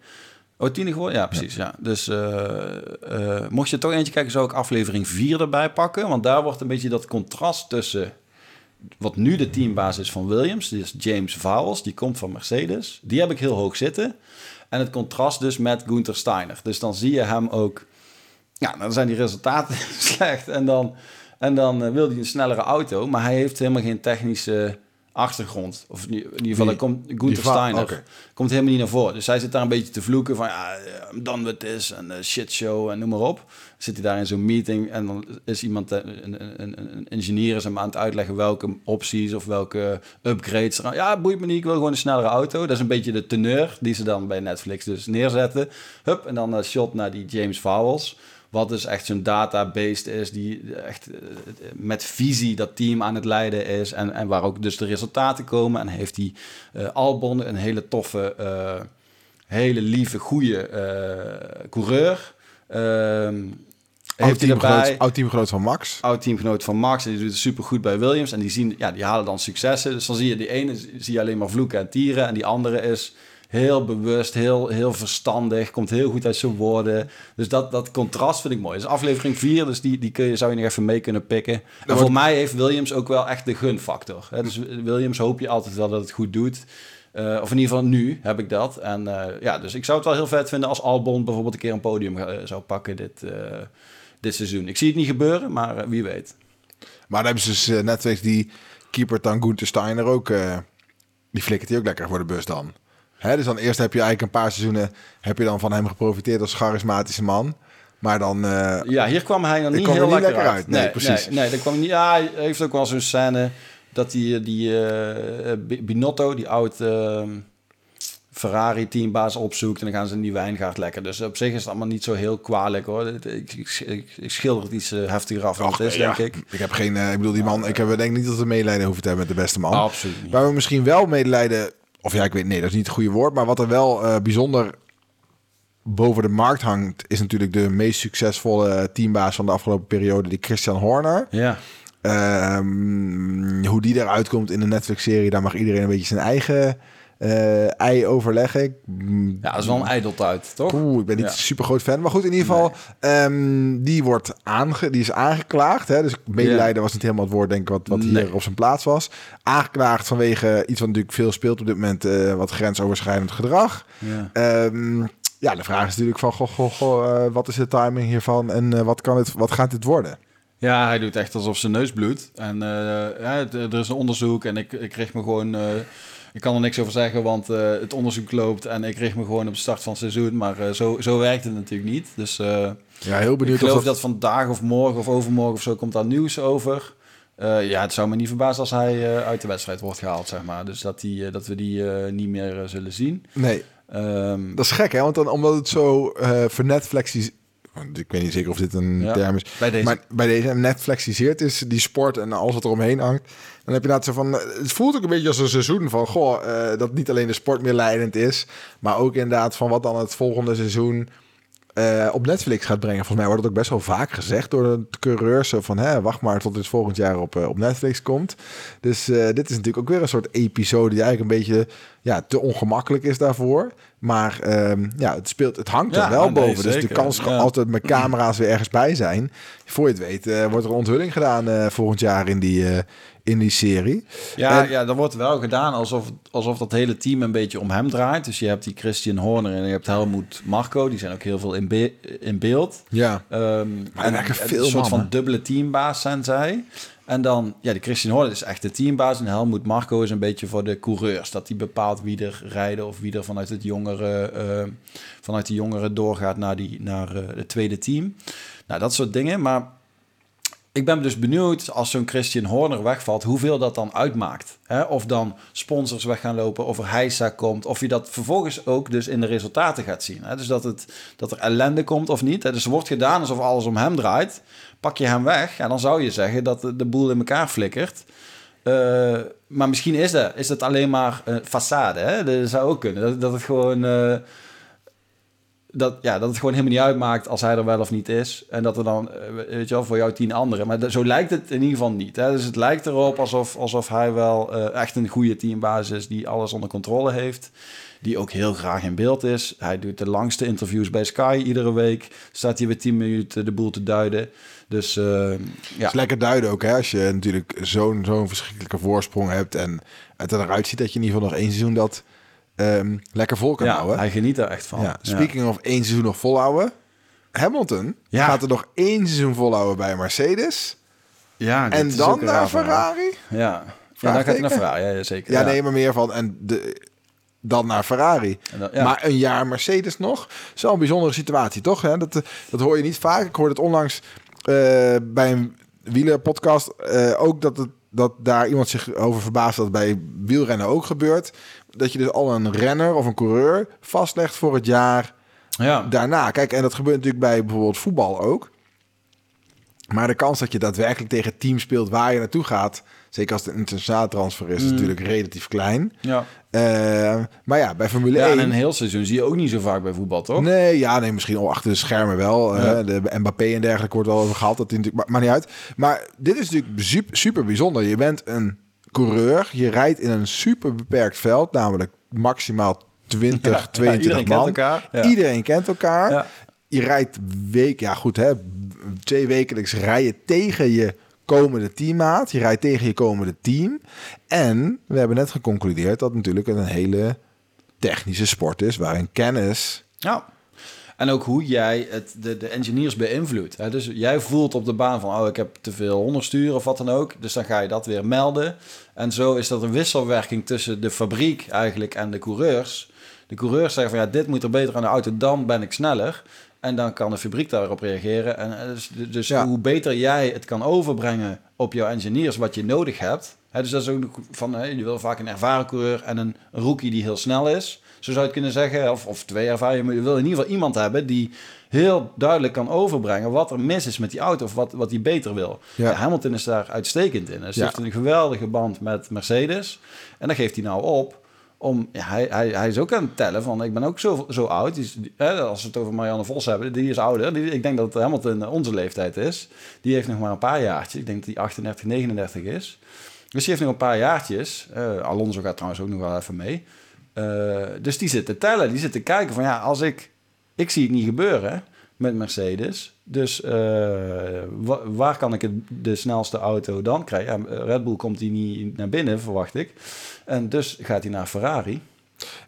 Oh, tiende geworden? Ja, precies. Ja. Dus eh, mocht je toch eentje kijken, zou ik aflevering 4 erbij pakken. Want daar wordt een beetje dat contrast tussen wat nu de teambaas is van Williams. Die is James Vowles, die komt van Mercedes. Die heb ik heel hoog zitten. En het contrast dus met Gunther Steiner. Dus dan zie je hem ook... Ja, dan zijn die resultaten [laughs] slecht. En dan, en dan eh, wil hij een snellere auto. Maar hij heeft helemaal geen technische achtergrond. Of in ieder geval, dan komt Gunther Steiner. oké. Komt helemaal niet naar voren. Dus hij zit daar een beetje te vloeken van... Ja, eh, I'm done with this. En shit shitshow en noem maar op. Zit hij daar in zo'n meeting. En dan is iemand, eh, een, een, engineer is hem aan het uitleggen... welke opties of welke upgrades er aan- Ja, boeit me niet. Ik wil gewoon een snellere auto. Dat is een beetje de teneur die ze dan bij Netflix dus neerzetten. Hup, en dan een shot naar die James Vowles... Wat dus echt zo'n database is die echt eh, met visie dat team aan het leiden is. En, en waar ook dus de resultaten komen. En heeft die eh, Albon een hele toffe, eh, hele lieve, goede coureur. Ehm heeft hij Oud-teamgenoot erbij oud-teamgenoot van Max. oud-teamgenoot van Max. En die doet het super goed bij Williams. En die, zien, ja, die halen dan successen. Dus dan zie je die ene zie je alleen maar vloeken en tieren. En die andere is heel bewust, heel, heel verstandig. Komt heel goed uit zijn woorden. Dus dat, dat contrast vind ik mooi. Dus aflevering 4, dus die, die kun je, zou je nog even mee kunnen pikken. En wordt- voor mij heeft Williams ook wel echt de gunfactor. Hè? Dus Williams hoop je altijd wel dat het goed doet. Eh, of in ieder geval nu heb ik dat. En eh, ja, dus ik zou het wel heel vet vinden als Albon bijvoorbeeld een keer een podium eh, zou pakken dit, dit seizoen. Ik zie het niet gebeuren, maar wie weet. Maar dan hebben ze dus Netflix die keeper dan Gunther Steiner ook... die flikkert hij ook lekker voor de bus dan. Hè, dus dan eerst heb je eigenlijk een paar seizoenen... heb je dan van hem geprofiteerd als charismatische man. Maar dan... eh, Ja, hier kwam hij Ik niet heel niet lekker, uit. uit. Nee, precies. Nee, nee, dat kwam niet. Ja, hij heeft ook wel zo'n scène dat die, die eh, Binotto, die oud eh, Ferrari teambaas opzoekt en dan gaan ze in die wijngaard lekker. Dus op zich is het allemaal niet zo heel kwalijk hoor. Ik, ik, ik, ik schilder het iets eh, heftiger af dan het is, ja. denk ik. Ik heb geen... eh, ik bedoel, die man... Ik heb, denk niet dat we medelijden hoeven te hebben met de beste man. Absoluut niet. Waar we misschien wel medelijden... Of ja, ik weet... Nee, dat is niet het goede woord. Maar wat er wel eh, bijzonder boven de markt hangt... is natuurlijk de meest succesvolle teambaas van de afgelopen periode... die Christian Horner. Ja, Ehm, hoe die eruit komt in de Netflix-serie, daar mag iedereen een beetje zijn eigen eh, ei overleggen. Ik- Ja, dat is wel een ijdeltuit, toch? Oeh, ik ben niet Ja. super groot fan. Maar goed, in ieder geval, ehm, die, wordt aange die is aangeklaagd. Hè? Dus medelijden was niet helemaal het woord, denk ik, wat, wat hier op zijn plaats was. Aangeklaagd vanwege iets wat natuurlijk veel speelt op dit moment, eh, wat grensoverschrijdend gedrag. Ja. Ehm, ja, de vraag is natuurlijk van, goh, goh, goh, eh, wat is de timing hiervan en wat, kan het, wat gaat dit worden? Ja, hij doet echt alsof zijn neus bloedt. En ja, er is een onderzoek en ik, ik richt me gewoon... ik kan er niks over zeggen, want eh, het onderzoek loopt... en ik richt me gewoon op de start van het seizoen. Maar eh, zo, zo werkt het natuurlijk niet. Dus eh, Ja, heel ik benieuwd geloof of dat... vandaag of morgen of overmorgen of zo... komt daar nieuws over. Ja, het zou me niet verbazen als hij uit de wedstrijd wordt gehaald, zeg maar. Dus dat, die, dat we die niet meer zullen zien. Nee, Ehm, dat is gek, hè? Want dan, omdat het zo eh vernetflexies... Ik weet niet zeker of dit een Ja. term is. bij deze. Maar bij deze Netflixiseerd is die sport en alles wat er omheen hangt. Dan heb je inderdaad zo van... eh, Het voelt ook een beetje als een seizoen van... Goh, eh, dat niet alleen de sport meer leidend is. Maar ook inderdaad van wat dan het volgende seizoen... eh, op Netflix gaat brengen. Volgens mij wordt het ook best wel vaak gezegd door de coureurs. Van, hè, wacht maar tot dit volgend jaar op, eh, op Netflix komt. Dus eh, dit is natuurlijk ook weer een soort episode... die eigenlijk een beetje ja, te ongemakkelijk is daarvoor. Maar ehm, ja, het, speelt, het hangt Ja, er wel nee, boven. Dus de kans Ja. altijd met camera's weer ergens bij zijn. Voor je het weet wordt er een onthulling gedaan volgend jaar in die, in die serie. Ja, En- ja, dat wordt wel gedaan alsof, alsof dat hele team een beetje om hem draait. Dus je hebt die Christian Horner en je hebt Helmoet Marco. Die zijn ook heel veel in, be- in beeld. Ja, er en veel Een soort van dubbele teambaas zijn zij. En dan, ja, de Christian Horner is echt de teambaas. En Helmoet Marco is een beetje voor de coureurs. Dat die bepaalt wie er rijden of wie er vanuit het jongere, eh, vanuit de jongeren doorgaat naar, die, naar eh, het tweede team. Nou, dat soort dingen. Maar ik ben dus benieuwd als zo'n Christian Horner wegvalt, hoeveel dat dan uitmaakt. Hè? Of dan sponsors weg gaan lopen, of er heisa komt, of je dat vervolgens ook dus in de resultaten gaat zien. Hè? Dus dat, het, dat er ellende komt of niet. Hè? Dus wordt gedaan alsof alles om hem draait. Pak je hem weg, en dan zou je zeggen dat de, boel in elkaar flikkert. Eh, maar misschien is dat, is dat alleen maar een façade. Hè? Dat zou ook kunnen. Dat, dat het gewoon... eh, dat, ja, dat het gewoon helemaal niet uitmaakt als hij er wel of niet is. En dat er dan, eh, weet je wel, voor jou tien anderen. Maar zo lijkt het in ieder geval niet. Hè? Dus het lijkt erop alsof, alsof hij wel eh, echt een goede teambaas is... die alles onder controle heeft. Die ook heel graag in beeld is. Hij doet de langste interviews bij Sky iedere week. Staat hij weer tien minuten de boel te duiden. Dus eh, ja. ja, is lekker duiden ook, hè? Als je natuurlijk zo'n zo'n verschrikkelijke voorsprong hebt en het eruit ziet dat je in ieder geval nog één seizoen dat ehm, lekker vol kan ja houden. hij geniet er echt van. Ja, speaking of één seizoen nog volhouden. Hamilton Ja. gaat er nog één seizoen volhouden bij Mercedes. Ja, en dan naar. Ferrari. Ja. ja, dan gaat hij naar Ferrari. Ja, ja, zeker. Ja, nee, maar meer van en de, dan naar Ferrari. En dan- ja. Maar een jaar Mercedes nog. Een bijzondere situatie, toch? Hè? Dat, dat hoor je niet vaak. Ik hoorde het onlangs eh, bij een wielerpodcast eh, ook dat, het, dat daar iemand zich over verbaast dat bij wielrennen ook gebeurt. Dat je dus al een renner of een coureur vastlegt voor het jaar ja. daarna. Kijk, en dat gebeurt natuurlijk bij bijvoorbeeld voetbal ook. Maar de kans dat je daadwerkelijk tegen het team speelt waar je naartoe gaat, zeker als het een internationale transfer is, is Mm. natuurlijk relatief klein. ja. Eh, maar ja, bij Formule Ja, 1... en een heel seizoen zie je ook niet zo vaak bij voetbal, toch? Nee, ja, nee, misschien al achter de schermen wel. Ja. Eh, de Mbappé en dergelijke wordt wel over gehad. Dat natuurlijk, maar, maar niet uit. Maar dit is natuurlijk super, super bijzonder. Je bent een coureur. Je rijdt in een super beperkt veld, namelijk maximaal 20, [laughs] Ja, 22 iedereen man. kent elkaar. Ja. Iedereen kent elkaar. Je rijdt week, ja goed hè, twee wekelijks rijden tegen je komende teammaat. Je rijdt tegen je komende team. En we hebben net geconcludeerd dat natuurlijk een hele technische sport is, waarin kennis... Ja. En ook hoe jij het, de, de engineers beïnvloedt. Dus jij voelt op de baan van, oh, ik heb te veel onderstuur of wat dan ook. Dus dan ga je dat weer melden. En zo is dat een wisselwerking tussen de fabriek eigenlijk en de coureurs. De coureurs zeggen van, ja, dit moet er beter aan de auto, dan ben ik sneller. En dan kan de fabriek daarop reageren. En eh, dus, dus Ja. hoe beter jij het kan overbrengen op jouw engineers wat je nodig hebt. Hè, dus dat is ook van, hè, je wil vaak een ervaren coureur en een rookie die heel snel is. Zo zou je het kunnen zeggen. Of, of twee ervaren. Maar je wil in ieder geval iemand hebben die heel duidelijk kan overbrengen wat er mis is met die auto. Of wat, wat hij beter wil. Ja. Ja, Hamilton is daar uitstekend in. Dus hij heeft een geweldige band met Mercedes. En dat geeft hij nou op om, hij, hij, hij is ook aan het tellen van, ik ben ook zo, zo oud. Is, als we het over Marianne Vos hebben, die is ouder. Die, ik denk dat het Hamilton onze leeftijd is. Die heeft nog maar een paar jaartjes. Ik denk dat die 38, 39 is. Dus die heeft nog een paar jaartjes. Eh, Alonso gaat trouwens ook nog wel even mee. Eh, dus die zit te tellen. Die zit te kijken van, ja, als ik... Ik zie het niet gebeuren met Mercedes. Dus eh, wa- waar kan ik het, de snelste auto dan krijgen? Ja, Red Bull komt die niet naar binnen, verwacht ik. En dus gaat hij naar Ferrari.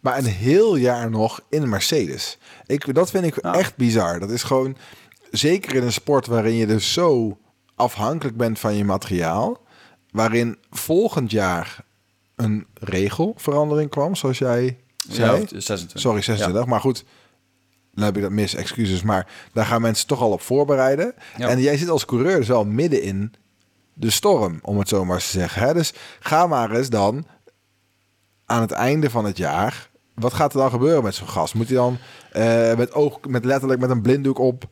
Maar een heel jaar nog in een Mercedes. Ik, dat vind ik echt bizar. Dat is gewoon, zeker in een sport waarin je dus zo afhankelijk bent van je materiaal, waarin volgend jaar een regelverandering kwam, zoals jij zei. Ja, 26. Sorry, 26. Maar goed, dan heb ik dat mis, excuses. Maar daar gaan mensen toch al op voorbereiden. Ja. En jij zit als coureur dus wel midden in de storm, om het zo maar eens te zeggen. Hè? Dus ga maar eens dan aan het einde van het jaar. Wat gaat er dan gebeuren met zo'n gast? Moet hij dan eh, met oog, met letterlijk met een blinddoek op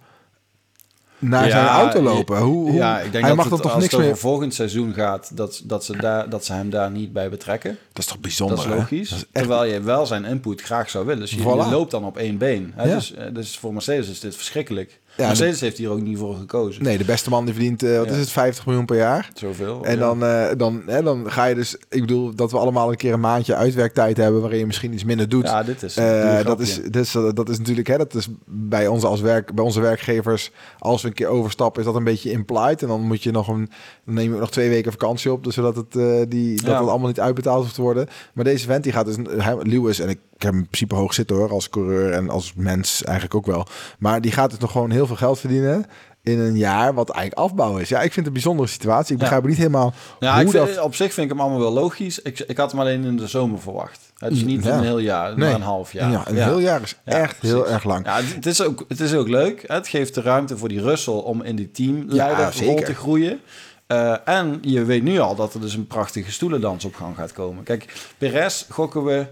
naar Ja, zijn auto lopen? Hoe, hoe, ja, ik denk hij dat mag er toch als niks meer. volgend seizoen gaat, dat, dat, ze daar, dat ze hem daar niet bij betrekken. Dat is toch bijzonder? dat is logisch. Dat is echt Terwijl je wel zijn input graag zou willen. Dus je, loopt dan op één been. Hè? Ja. Dus, eh, dus voor Mercedes is dit verschrikkelijk. Ja, Mercedes heeft hier ook niet voor gekozen. Nee, de beste man die verdient, eh, wat Ja. is het, 50 miljoen per jaar? Zoveel. En ja. dan, eh, dan, hè, dan ga je dus, ik bedoel, dat we allemaal een keer een maandje uitwerktijd hebben waarin je misschien iets minder doet. Ja, dit is Eh, dat, is, grapje. dat, is, dat is natuurlijk, hè, dat is bij, ons als werk, bij onze werkgevers, als we een keer overstappen, is dat een beetje implied. En dan moet je nog een, dan neem nog twee weken vakantie op, dus zodat het, die, dat het allemaal niet uitbetaald hoeft te worden. Maar deze vent, die gaat dus, Lewis, en ik heb hem in principe hoog zitten hoor, als coureur en als mens eigenlijk ook wel. Maar die gaat dus nog gewoon heel veel geld verdienen in een jaar wat eigenlijk afbouwen is. Ja, ik vind het een bijzondere situatie. Ik Ja. begrijp niet helemaal Ja, hoe ik vind, dat... op zich vind ik hem allemaal wel logisch. Ik, ik had hem alleen in de zomer verwacht. Het is niet Ja. een heel jaar, Nee. maar een half jaar. Ja, een heel jaar is Ja, echt heel erg lang. Ja, het is, ook, het is ook leuk. Het geeft de ruimte voor die Russell om in die teamleiderrol te groeien. Eh, en je weet nu al dat er dus een prachtige stoelendans op gang gaat komen. Kijk, Perez gokken we...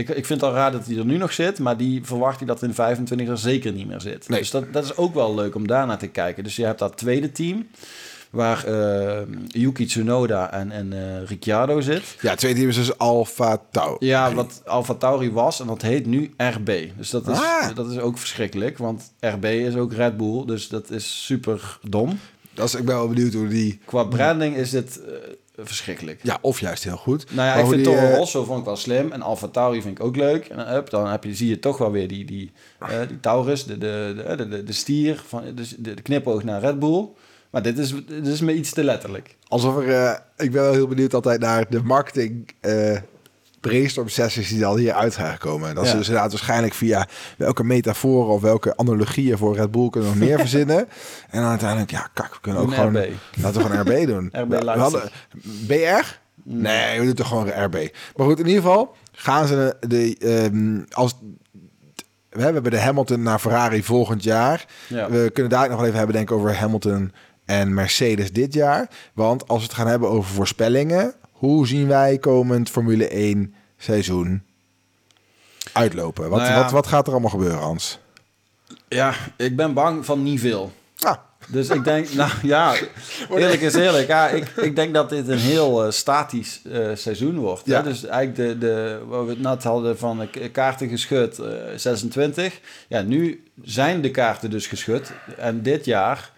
Ik, ik vind het al raar dat hij er nu nog zit, maar die verwacht ik dat in 25 er zeker niet meer zit. Nee. Dus dat, dat is ook wel leuk om daarnaar te kijken. Dus je hebt dat tweede team, waar eh, Yuki Tsunoda en, en eh, Ricciardo zit. Ja, twee teams is dus Alfa Tau. Ja, wat Alfa Tauri was en dat heet nu RB. Dus dat is, Ah. dat is ook verschrikkelijk, want RB is ook Red Bull, dus dat is super dom. Dat is, ik ben wel benieuwd hoe die... Qua branding is dit verschrikkelijk. Ja, of juist heel goed. Nou ja, Maar ik vind die, Toro eh, Rosso vond ik wel slim en Alfa Tauri vind ik ook leuk. En dan, hup, dan heb je, zie je toch wel weer die, die, eh, die Taurus, de, de, de, de, de, stier, van, de, de, knipoog naar Red Bull. Maar dit is, dit is me iets te letterlijk. Alsof er... eh, ik ben wel heel benieuwd altijd naar de marketing... eh brainstorm sessies die al hier uit gaan komen. Dat Ja. ze dus inderdaad waarschijnlijk via welke metaforen of welke analogieën voor Red Bull kunnen nog meer [laughs] verzinnen. En dan uiteindelijk, ja, kak, we kunnen ook gewoon... RB. Laten we gewoon RB [laughs] doen. RB we, hadden BR? Nee, we doen toch gewoon RB. Maar goed, in ieder geval gaan ze de... ehm, als, we hebben de Hamilton naar Ferrari volgend jaar. Ja. We kunnen daar nog wel even hebben denken over Hamilton en Mercedes dit jaar. Want als we het gaan hebben over voorspellingen, hoe zien wij komend Formule 1 seizoen uitlopen? Wat, Nou ja. wat, wat gaat er allemaal gebeuren, Hans? Ja, ik ben bang van niet veel. Ah, Dus ik denk, nou ja, [laughs] eerlijk is eerlijk. Ja, ik, ik denk dat dit een heel eh, statisch eh, seizoen wordt. Ja. Hè? Dus eigenlijk de, de, wat we het net hadden van eh, kaarten geschud, eh, 26. Ja, nu zijn de kaarten dus geschud. En dit jaar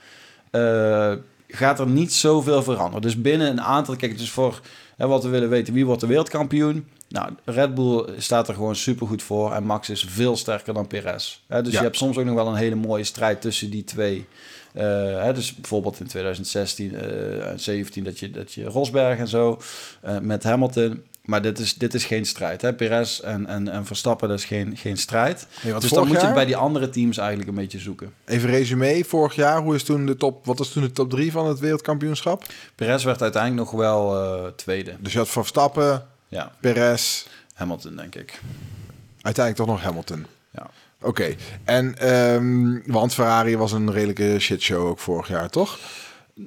eh, gaat er niet zoveel veranderen. Dus binnen een aantal, kijk, dus voor hè, wat we willen weten, wie wordt de wereldkampioen? Nou, Red Bull staat er gewoon supergoed voor en Max is veel sterker dan Perez. Dus Ja. je hebt soms ook nog wel een hele mooie strijd tussen die twee. Eh, hè, dus bijvoorbeeld in 2016 eh, en 17 dat je, dat je Rosberg en zo eh, met Hamilton. Maar dit is, dit is geen strijd. Hè? Perez en, en, en Verstappen, dat is geen, geen strijd. Dus dan moet je het bij die andere teams eigenlijk een beetje zoeken. even resume. Vorig jaar, hoe is toen de top, wat was toen de top 3 van het wereldkampioenschap? Perez werd uiteindelijk nog wel eh, tweede. Dus je had Verstappen, Ja, Perez, Hamilton denk ik. uiteindelijk toch nog Hamilton. Ja. Oké, en ehm, want Ferrari was een redelijke shitshow ook vorig jaar, toch?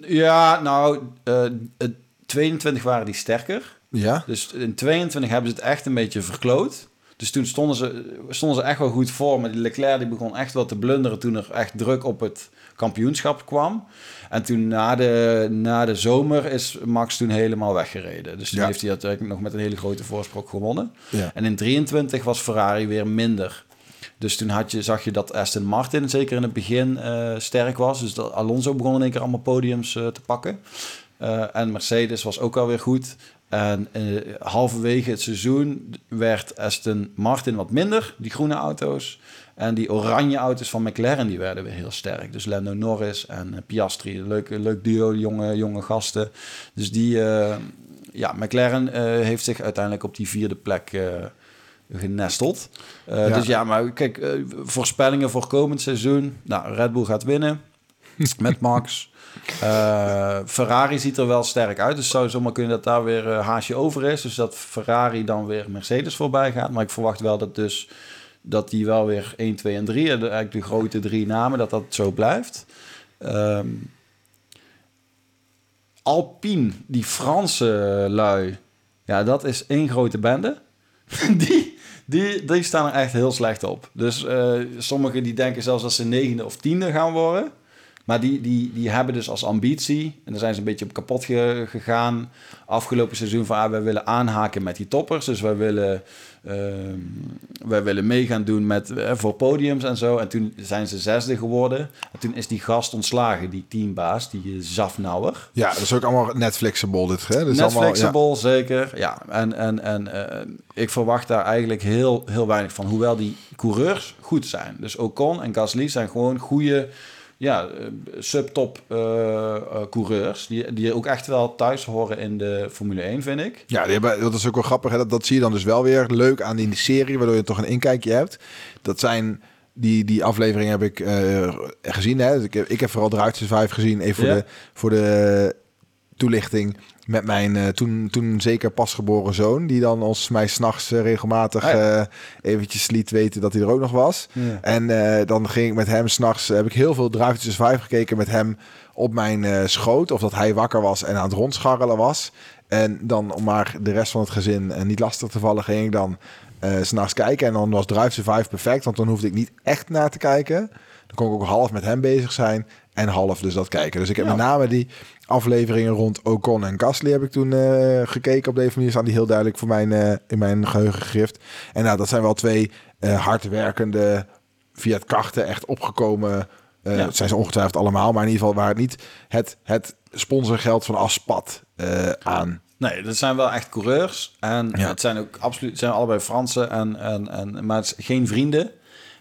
Ja, nou, eh, het 22 waren die sterker. Ja. Dus in 22 hebben ze het echt een beetje verkloot. Dus toen stonden ze, stonden ze echt wel goed voor. Maar die Leclerc die begon echt wel te blunderen toen er echt druk op het kampioenschap kwam. En toen na de, na de zomer is Max toen helemaal weggereden. Dus toen Ja. heeft hij uiteindelijk nog met een hele grote voorsprong gewonnen. Ja. En in 23 was Ferrari weer minder. Dus toen had je, zag je dat Aston Martin zeker in het begin eh, sterk was. Dus dat Alonso begon in één keer allemaal podiums eh, te pakken. Eh, en Mercedes was ook alweer goed. En eh, halverwege het seizoen werd Aston Martin wat minder, die groene auto's. En die oranje auto's van McLaren die werden weer heel sterk. Dus Lando Norris en eh, Piastri, leuk, leuk duo, jonge, jonge gasten. Dus die, eh, ja, McLaren heeft zich uiteindelijk op die vierde plek genesteld. Ja. Dus ja, maar kijk, voorspellingen voor komend seizoen. Nou, Red Bull gaat winnen [laughs] met Max. Eh, Ferrari ziet er wel sterk uit. Dus zou zomaar kunnen dat daar weer eh, haasje over is. Dus dat Ferrari dan weer Mercedes voorbij gaat. Maar ik verwacht wel dat dus dat die wel weer 1, 2 en 3, en de- eigenlijk de grote drie namen, dat dat zo blijft. Ehm, Alpine, die Franse lui, ja, dat is één grote bende. [laughs] die, die, die staan er echt heel slecht op. Dus eh, sommigen die denken zelfs dat ze negende of tiende gaan worden. Maar die, die, die hebben dus als ambitie, en daar zijn ze een beetje op kapot ge- gegaan afgelopen seizoen, van ah, wij willen aanhaken met die toppers. Dus wij willen, wij willen mee gaan doen met, eh, voor podiums en zo. En toen zijn ze zesde geworden. En toen is die gast ontslagen, die teambaas, die eh, Zafnauer. Ja, dat is ook allemaal Netflixable dit. Hè? Dat is Netflixable, allemaal, zeker. Ja, en, en, en eh, ik verwacht daar eigenlijk heel, heel weinig van. Hoewel die coureurs goed zijn. Dus Ocon en Gasly zijn gewoon goede ja, eh, subtop eh, coureurs. Die, die ook echt wel thuis horen in de Formule 1, vind ik. Ja, die hebben, dat is ook wel grappig. Hè? Dat, dat zie je dan dus wel weer leuk aan die serie, waardoor je toch een inkijkje hebt. Dat zijn die, die afleveringen heb ik gezien. Hè? Dus ik, heb, ik heb vooral Drive to Survive gezien, even voor, de, voor de toelichting. Met mijn eh, toen, toen zeker pasgeboren zoon, die dan ons mij s'nachts nachts regelmatig Ah, ja. eh, eventjes liet weten dat hij er ook nog was. Ja. En dan ging ik met hem s'nachts, heb ik heel veel Drive to Survive gekeken met hem op mijn schoot. Of dat hij wakker was en aan het rondscharrelen was. En dan om maar de rest van het gezin niet lastig te vallen, ging ik dan s'nachts kijken. En dan was Drive to Survive perfect, want dan hoefde ik niet echt naar te kijken. Dan kon ik ook half met hem bezig zijn en half dus dat kijken. Dus ik heb Ja. met name die afleveringen rond Ocon en Gasly heb ik toen eh, gekeken. Op deze manier staan die heel duidelijk voor mijn, eh, in mijn geheugen gegrift. En nou, dat zijn wel twee eh hardwerkende, via het karten echt opgekomen... Ja. Het zijn ze ongetwijfeld allemaal, maar in ieder geval waar het niet het, het sponsorgeld van Aspat eh, aan. Nee, dat zijn wel echt coureurs. En Ja. het zijn ook absoluut, zijn allebei Fransen, en, en, en, maar het geen vrienden.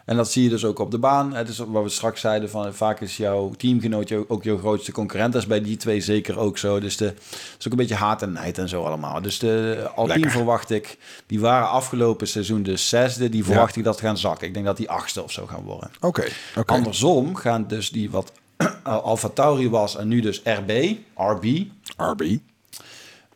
En dat zie je dus ook op de baan. Het is wat we straks zeiden, van vaak is jouw teamgenoot jou- ook jouw grootste concurrent. Dat is bij die twee zeker ook zo. Dus de, het is ook een beetje haat en nijd en zo allemaal. Dus de Alpine verwacht ik, die waren afgelopen seizoen de zesde. Die verwacht ik dat gaan zakken. Ik denk dat die achtste of zo gaan worden. Oké, oké. Andersom gaan dus die wat [clears throat] Alfa Tauri was en nu dus RB, RB, RB.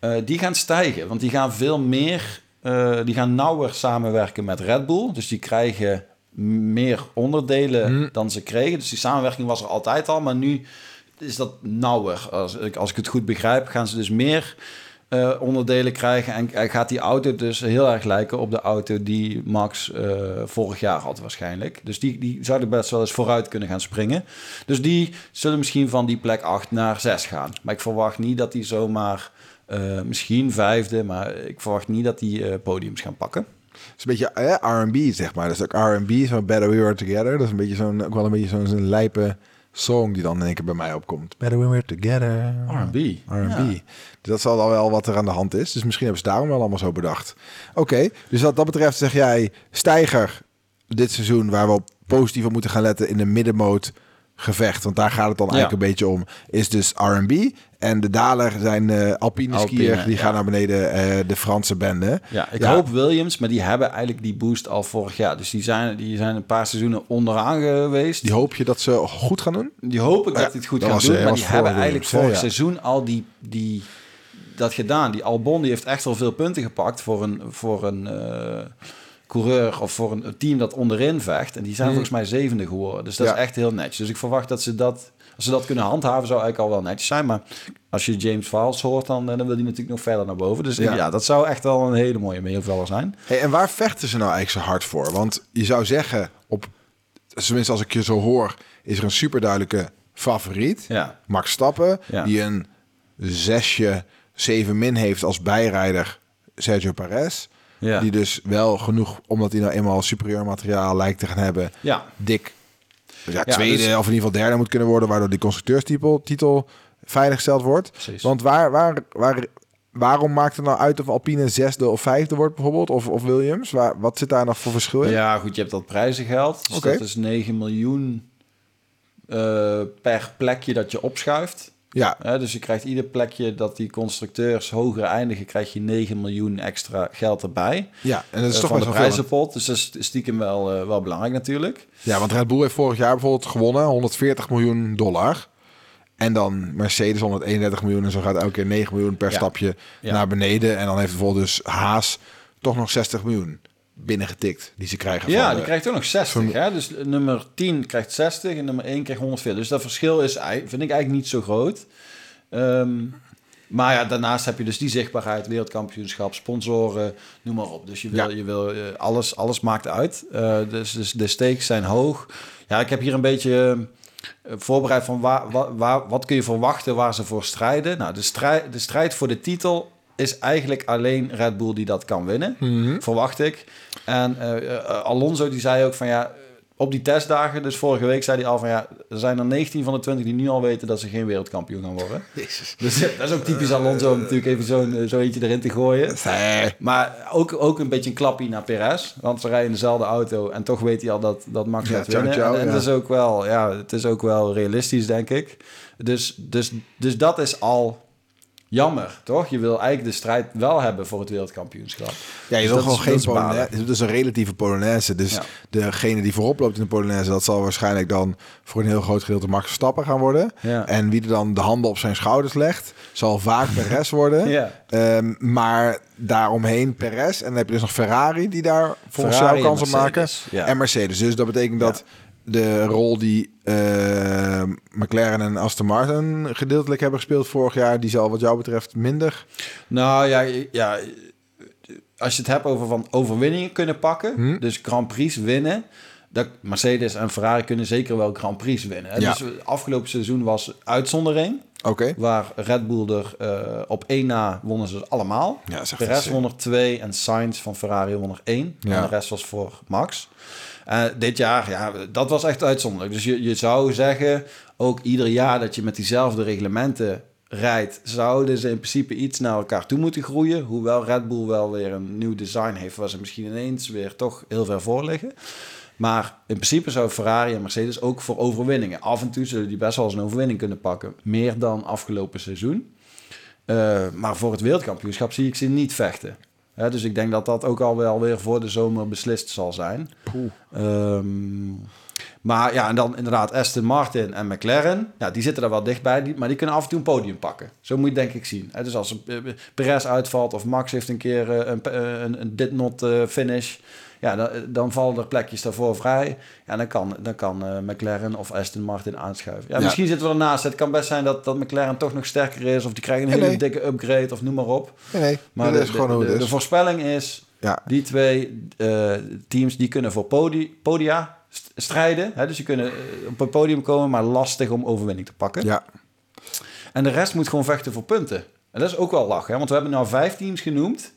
eh, die gaan stijgen, want die gaan veel meer, eh, die gaan nauwer samenwerken met Red Bull. Dus die krijgen meer onderdelen Hmm. dan ze kregen. Dus die samenwerking was er altijd al, maar nu is dat nauwer. Als ik, als ik het goed begrijp, gaan ze dus meer eh, onderdelen krijgen. En en gaat die auto dus heel erg lijken op de auto die Max eh, vorig jaar had waarschijnlijk. Dus die, die zouden best wel eens vooruit kunnen gaan springen. Dus die zullen misschien van die plek 8 naar 6 gaan. Maar ik verwacht niet dat die zomaar... eh, misschien vijfde, maar ik verwacht niet dat die podiums gaan pakken. Het is een beetje eh, R&B, zeg maar. Dat is ook R&B, zo Better We Were Together. Dat is een beetje zo'n, ook wel een beetje zo'n zo'n lijpe song die dan in één keer bij mij opkomt. Better We Were Together. R&B. R&B. Ja. Dus dat zal dan wel wat er aan de hand is. Dus misschien hebben ze daarom wel allemaal zo bedacht. Oké, dus wat dat betreft zeg jij stijger dit seizoen... waar we op positief op moeten gaan letten in de middenmoot gevecht. Want daar gaat het dan Ja. eigenlijk een beetje om. Is dus R&B. En de daler zijn eh alpine, skier. Die ja. gaan naar beneden eh, de Franse bende. Ja, ik Ja. hoop Williams, maar die hebben eigenlijk die boost al vorig jaar. Dus die zijn, die zijn een paar seizoenen onderaan geweest. Die hoop je dat ze goed gaan doen? Die hoop ik dat hij het goed dat gaan was, doen. eh, Maar die hebben Williams, eigenlijk vorig seizoen al die, die, dat gedaan. Die Albon die heeft echt wel veel punten gepakt voor een, voor een eh, coureur of voor een team dat onderin vecht. En die zijn volgens mij zevende geworden. Dus dat Hmm. Ja. is echt heel netjes. Dus ik verwacht dat ze dat Als ze dat kunnen handhaven, zou eigenlijk al wel netjes zijn. Maar als je James Vals hoort, dan, eh, dan wil hij natuurlijk nog verder naar boven. Dus ja. Ja. dat zou echt wel een hele mooie meevaller zijn. Hey, en waar vechten ze nou eigenlijk zo hard voor? Want je zou zeggen, op, tenminste als ik je zo hoor, is er een superduidelijke favoriet. Ja. Max Stappen, Ja. die een zesje, zeven min heeft als bijrijder Sergio Perez. Ja. Die dus wel genoeg, omdat hij nou eenmaal superieur materiaal lijkt te gaan hebben, Ja. dik dus ja, Ja, tweede dus- of in ieder geval derde moet kunnen worden, waardoor die constructeurstitel titel veiliggesteld wordt. Precies. Want waar, waar, waar, waarom maakt het nou uit of Alpine zesde of vijfde wordt bijvoorbeeld, of, of Williams? Waar, wat zit daar nog voor verschil in? Ja, goed, je hebt dat prijzengeld. Dus Oké. dat is 9 miljoen eh, per plekje dat je opschuift. Ja, dus je krijgt ieder plekje dat die constructeurs hoger eindigen, krijg je 9 miljoen extra geld erbij. ja, en dat is Eh, toch wel veel. prijzenpot. Dus dat is stiekem wel, eh, wel belangrijk natuurlijk. Ja, want Red Bull heeft vorig jaar bijvoorbeeld gewonnen, 140 miljoen dollar. En dan Mercedes 131 miljoen en zo gaat elke keer 9 miljoen per Ja. stapje Ja. naar beneden. En dan heeft bijvoorbeeld dus Haas toch nog 60 miljoen binnengetikt die ze krijgen Ja, van die krijgt ook nog 60. van- Hè? Dus nummer 10 krijgt 60 en nummer 1 krijgt 140. Dus dat verschil is, vind ik eigenlijk niet zo groot. Ehm, maar ja, daarnaast heb je dus die zichtbaarheid, wereldkampioenschap, sponsoren, noem maar op. Dus je wil, Ja. je wil eh, alles, alles maakt uit. Eh, dus, dus de stakes zijn hoog. Ja, ik heb hier een beetje eh, voorbereid van waar, waar, waar- wat kun je verwachten waar ze voor strijden. Nou, de strijd, de strijd voor de titel is eigenlijk alleen Red Bull die dat kan winnen, Mhm. verwacht ik. En eh, eh, Alonso die zei ook van ja, op die testdagen, dus vorige week zei hij al van ja, er zijn er 19 van de 20 die nu al weten dat ze geen wereldkampioen gaan worden. [laughs] Dus eh, dat is ook typisch Alonso om natuurlijk even zo'n zo eentje erin te gooien. [laughs] Nee. Maar ook, ook een beetje een klapje naar Perez. Want ze rijden in dezelfde auto en toch weet hij al dat, dat Max Ja, gaat ciao, winnen. ciao, en en ja. dat is ook wel, ja, het is ook wel realistisch, denk ik. Dus, dus, dus dat is al jammer, toch? Je wil eigenlijk de strijd wel hebben voor het wereldkampioenschap. Ja, je Dus wil gewoon geen. Polonaise. Het is een relatieve Polonaise. Dus Ja. degene die voorop loopt in de Polonaise, dat zal waarschijnlijk dan voor een heel groot gedeelte Max Verstappen gaan worden. Ja. En wie er dan de handen op zijn schouders legt, zal vaak Perez worden. [laughs] Ja. Ehm, maar daaromheen Perez. En dan heb je dus nog Ferrari die daar volgens jou kans op maken. En Mercedes. Dus dat betekent dat de rol die eh, McLaren en Aston Martin gedeeltelijk hebben gespeeld vorig jaar, die zal wat jou betreft minder. Nou ja, ja, als je het hebt over van overwinningen kunnen pakken, Hm. dus Grand Prix winnen. Dat Mercedes en Ferrari kunnen zeker wel Grand Prix winnen. hè. Ja. Dus afgelopen seizoen was uitzondering. Waar Red Bull er eh, op één na wonnen ze allemaal. Ja, de rest won er twee en Sainz van Ferrari won er één. Ja. En de rest was voor Max. Eh, dit jaar, ja, dat was echt uitzonderlijk. Dus je, zou zeggen, ook ieder jaar dat je met diezelfde reglementen rijdt, zouden ze in principe iets naar elkaar toe moeten groeien. Hoewel Red Bull wel weer een nieuw design heeft, waar ze misschien ineens weer toch heel ver voor liggen. Maar in principe zou Ferrari en Mercedes ook voor overwinningen. Af en toe zullen die best wel eens een overwinning kunnen pakken. Meer dan afgelopen seizoen. Eh, maar voor het wereldkampioenschap zie ik ze niet vechten. Hè, dus ik denk dat dat ook al wel weer voor de zomer beslist zal zijn. Ehm, maar ja, en dan inderdaad Aston Martin en McLaren. Ja, die zitten er wel dichtbij, die, maar die kunnen af en toe een podium pakken. Zo moet je het denk ik zien. Hè, dus als eh, Perez uitvalt of Max heeft een keer eh, een, eh, een, een did not finish... Ja, dan, dan vallen er plekjes daarvoor vrij. Ja, dan kan, dan kan eh, McLaren of Aston Martin aanschuiven. Ja, Ja. Misschien zitten we ernaast. Het kan best zijn dat, dat McLaren toch nog sterker is... of die krijgen een hele nee. dikke upgrade of noem maar op. Nee, nee. Maar dat de, is gewoon de, het voorspelling is... Ja. Die twee eh, teams die kunnen voor podi podia st- strijden. Hè? Dus die kunnen eh, op een podium komen, maar lastig om overwinning te pakken. Ja. En de rest moet gewoon vechten voor punten. En dat is ook wel lachen, hè? want we hebben nou vijf teams genoemd.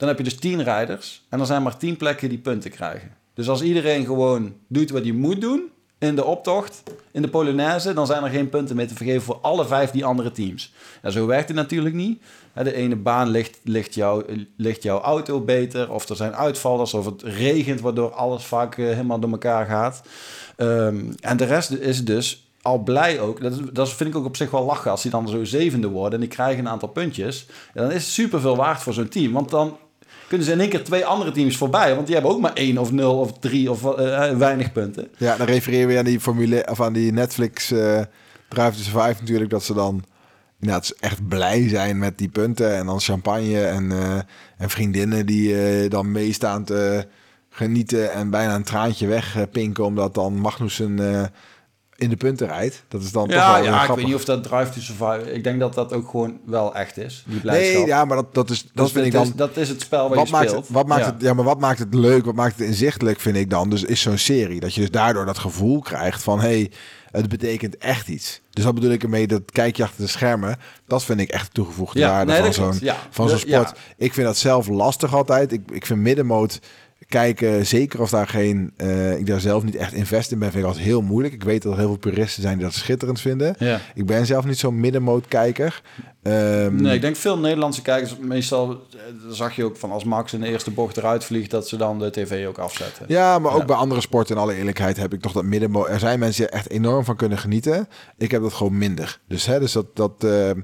Dan heb je dus tien rijders. En er zijn maar tien plekken die punten krijgen. Dus als iedereen gewoon doet wat hij moet doen in de optocht, in de Polonaise, dan zijn er geen punten meer te vergeven voor alle vijf die andere teams. Ja, zo werkt het natuurlijk niet. De ene baan ligt, ligt, jou, ligt jouw auto beter, of er zijn uitvallers, of het regent, waardoor alles vaak eh, helemaal door elkaar gaat. Ehm, en de rest is dus al blij ook. Dat, dat vind ik ook op zich wel lachen. Als die dan zo zevende worden en die krijgen een aantal puntjes. Dan is het super veel waard voor zo'n team. Want dan kunnen ze in één keer twee andere teams voorbij. Want die hebben ook maar één of nul of drie of eh, weinig punten. Ja, dan refereer we aan die formule of aan die Netflix eh Drive to Survive natuurlijk dat ze dan inderdaad echt blij zijn met die punten en dan champagne en, eh, en vriendinnen die eh, dan meestaan te genieten en bijna een traantje wegpinken omdat dan Magnussen eh, in de punten rijdt. Dat is dan toch Ja, wel ja ik weet niet of dat Drive to Survive... Ik denk dat dat ook gewoon wel echt is, die blijdschap. Nee, ja, maar dat, dat, is, dat Dus vind ik dan... is- dat is het spel waar wat je maakt, speelt. het, wat, maakt Ja. het, ja, maar wat maakt het leuk, wat maakt het inzichtelijk, vind ik dan, dus is zo'n serie. Dat je dus daardoor dat gevoel krijgt van, hé, hey, het betekent echt iets. Dus dat bedoel ik ermee, dat kijk je achter de schermen, dat vind ik echt de toegevoegde Ja, waarde nee, van zo'n. Ja. van zo'n sport. ja. Ik vind dat zelf lastig altijd. Ik, ik vind middenmoot kijken, zeker als daar geen, eh, ik daar zelf niet echt invest in ben, vind ik altijd heel moeilijk. Ik weet dat er heel veel puristen zijn die dat schitterend vinden. Ja. Ik ben zelf niet zo'n middenmoot kijker. Ehm, Nee, ik denk veel Nederlandse kijkers, meestal eh, zag je ook van als Max in de eerste bocht eruit vliegt, dat ze dan de tv ook afzetten. Ja, maar ook Ja. bij andere sporten, in alle eerlijkheid, heb ik toch dat middenmoot. Er zijn mensen die er echt enorm van kunnen genieten. Ik heb dat gewoon minder. Dus, hè, dus dat, dat ehm,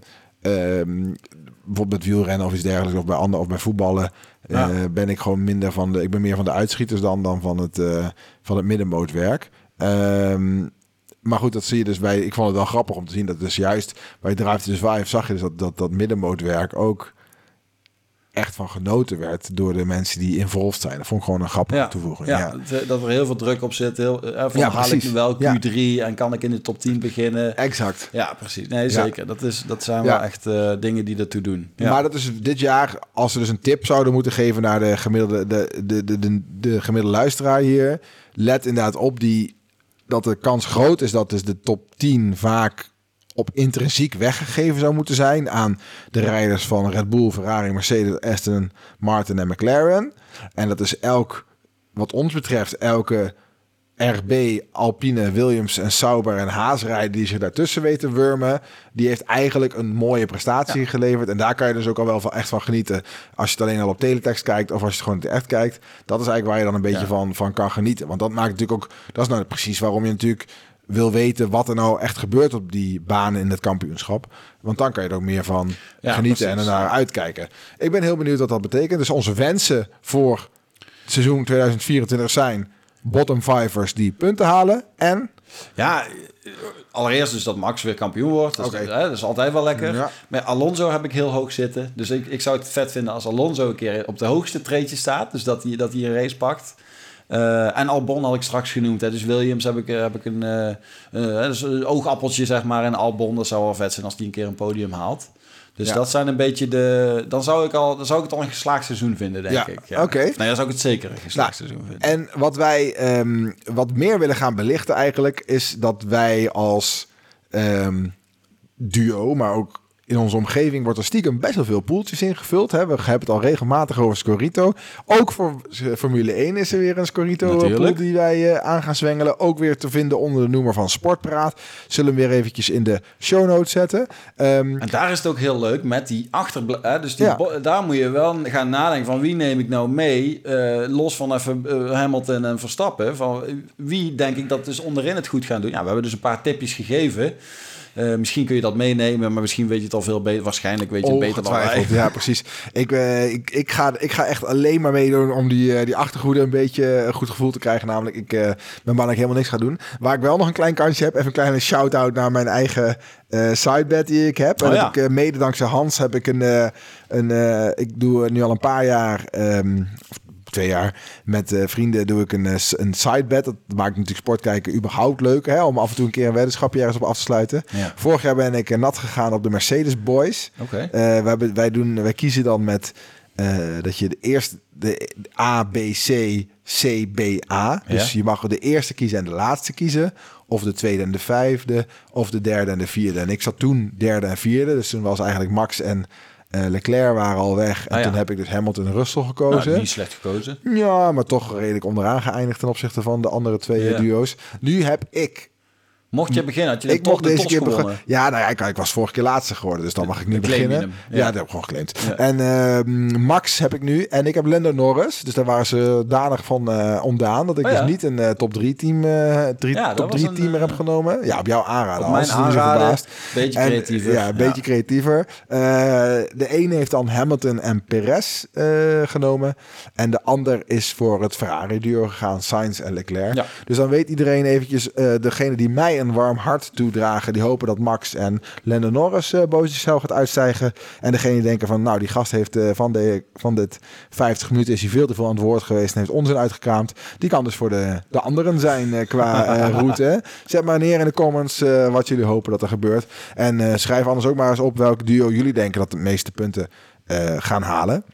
bijvoorbeeld met wielrennen of iets dergelijks, of bij anderen of bij voetballen, Eh, ben ik gewoon minder van de. Ik ben meer van de uitschieters dan, dan van het, eh, van het middenmootwerk. Ehm, maar goed, dat zie je dus bij. Ik vond het wel grappig om te zien dat dus juist bij Drive to Survive zag je dus dat dat, dat middenmootwerk ook echt van genoten werd door de mensen die involved zijn. Dat vond ik gewoon een grappige Ja, toevoeging. ja, Ja. dat er heel veel druk op zit. Heel, eh, van Ja, haal ik nu wel Ja. Q3 en kan ik in de top 10 beginnen? Exact. Ja, precies. Nee, zeker. Dat, is, dat zijn wel echt eh, dingen die ertoe doen. Maar dat is dit jaar, als we dus een tip zouden moeten geven naar de gemiddelde, de, de, de, de, de gemiddelde luisteraar hier. Let inderdaad op die, dat de kans groot is dat dus de top 10 vaak op intrinsiek weggegeven zou moeten zijn aan de rijders van Red Bull, Ferrari, Mercedes, Aston Martin en McLaren. En dat is elk, wat ons betreft, elke RB, Alpine, Williams en Sauber en Haas rijden die zich daartussen weten wurmen. Die heeft eigenlijk een mooie prestatie geleverd. En daar kan je dus ook al wel van echt van genieten. Als je het alleen al op teletext kijkt of als je het gewoon in echt kijkt. Dat is eigenlijk waar je dan een beetje Ja. van, van kan genieten. Want dat maakt natuurlijk ook, dat is nou precies waarom je natuurlijk wil weten wat er nou echt gebeurt op die banen in het kampioenschap. Want dan kan je er ook meer van Ja, genieten precies. en ernaar uitkijken. Ik ben heel benieuwd wat dat betekent. Dus onze wensen voor het seizoen 2024 zijn bottom fivers die punten halen en Ja, allereerst dus dat Max weer kampioen wordt. Dat, is, Oké. hè, dat is altijd wel lekker. Ja. Maar Alonso heb ik heel hoog zitten. Dus ik, ik zou het vet vinden als Alonso een keer op de hoogste treedje staat. Dus dat hij, dat hij een race pakt. Eh, en Albon had ik straks genoemd. Hè. Dus Williams heb ik, eh, heb ik een, eh, dus een oogappeltje, zeg maar. En Albon, dat zou wel vet zijn als die een keer een podium haalt. Dus Ja. dat zijn een beetje de... Dan zou ik, al, dan zou ik het al een geslaagd seizoen vinden, denk Ja, ik. Ja. oké. Nee, dan zou ik het zeker een geslaagd Nou, seizoen vinden. En wat wij ehm, wat meer willen gaan belichten eigenlijk, is dat wij als ehm, duo, maar ook in onze omgeving wordt er stiekem best wel veel poeltjes ingevuld. Hè. We hebben het al regelmatig over Scorito. Ook voor Formule 1 is er weer een Scorito pool Natuurlijk. die wij eh, aan gaan zwengelen. Ook weer te vinden onder de noemer van Sportpraat. Zullen we weer eventjes in de show notes zetten. Ehm, En daar is het ook heel leuk met die achterblijven. Dus die Ja. daar moet je wel gaan nadenken van wie neem ik nou mee. eh, los van even eh, Hamilton en Verstappen. Van eh, wie denk ik dat dus onderin het goed gaan doen. Ja, we hebben dus een paar tipjes gegeven. Eh, misschien kun je dat meenemen, maar misschien weet je het al veel beter. Waarschijnlijk weet je het beter dan wij. Ja, precies. Ik, eh, ik, ik, ga, ik ga echt alleen maar meedoen om die, eh, die achtergoede een beetje een goed gevoel te krijgen. Namelijk, ik ben bang dat ik helemaal niks ga doen. Waar ik wel nog een klein kansje heb. Even een kleine shout-out naar mijn eigen sidebet die ik heb. En Oh, ja. ik, mede dankzij Hans heb ik een... een ik doe nu al een paar jaar... ehm, twee jaar met eh, vrienden doe ik een, eh, een sidebet. Dat maakt natuurlijk sportkijken überhaupt leuk. Hè? Om af en toe een keer een weddenschapje ergens op af te sluiten. Ja. Vorig jaar ben ik eh, nat gegaan op de Mercedes Boys. Oké. We hebben, wij, doen, wij kiezen dan met dat je de eerste, de A, B, C, C, B, A. Dus Ja. je mag de eerste kiezen en de laatste kiezen. Of de tweede en de vijfde. Of de derde en de vierde. En ik zat toen derde en vierde. Dus toen was eigenlijk Max en eh, Leclerc waren al weg. En Ah, ja. toen heb ik dus Hamilton en Russell Nou, gekozen. niet slecht gekozen. ja, maar toch redelijk onderaan geëindigd ten opzichte van de andere twee Ja. eh, duo's. Nu heb ik Mocht je beginnen, had je ik mocht de deze keer beginnen. Ja, nou ja, ik, ik was vorige keer laatste geworden, dus dan mag ik nu beginnen. hem, Ja. ja. dat heb ik gewoon geclaimd. Ja. En ehm, Max heb ik nu en ik heb Lando Norris. Dus daar waren ze danig van ontdaan dat ik Oh ja. dus niet een eh, top 3 team, eh drie, top was 3 een, teamer heb genomen. Ja, op jouw aanraden. Op mijn aanraden, beetje En, creatiever. ja, een beetje creatiever. De ene heeft dan Hamilton en Perez genomen. En de ander is voor het Ferrari-duo gegaan, Sainz en Leclerc. Dus dan weet iedereen eventjes, degene die mij mij een warm hart toedragen. Die hopen dat Max en Lando Norris uh, boven zichzelf gaat uitstijgen. En degene die denken van, nou, die gast heeft uh, van, de, van dit 50 minuten is hij veel te veel aan het woord geweest en heeft onzin uitgekraamd. Die kan dus voor de, de anderen zijn uh, qua [laughs] route. Zet maar neer in de comments wat jullie hopen dat er gebeurt. En schrijf anders ook maar eens op welk duo jullie denken dat de meeste punten gaan halen.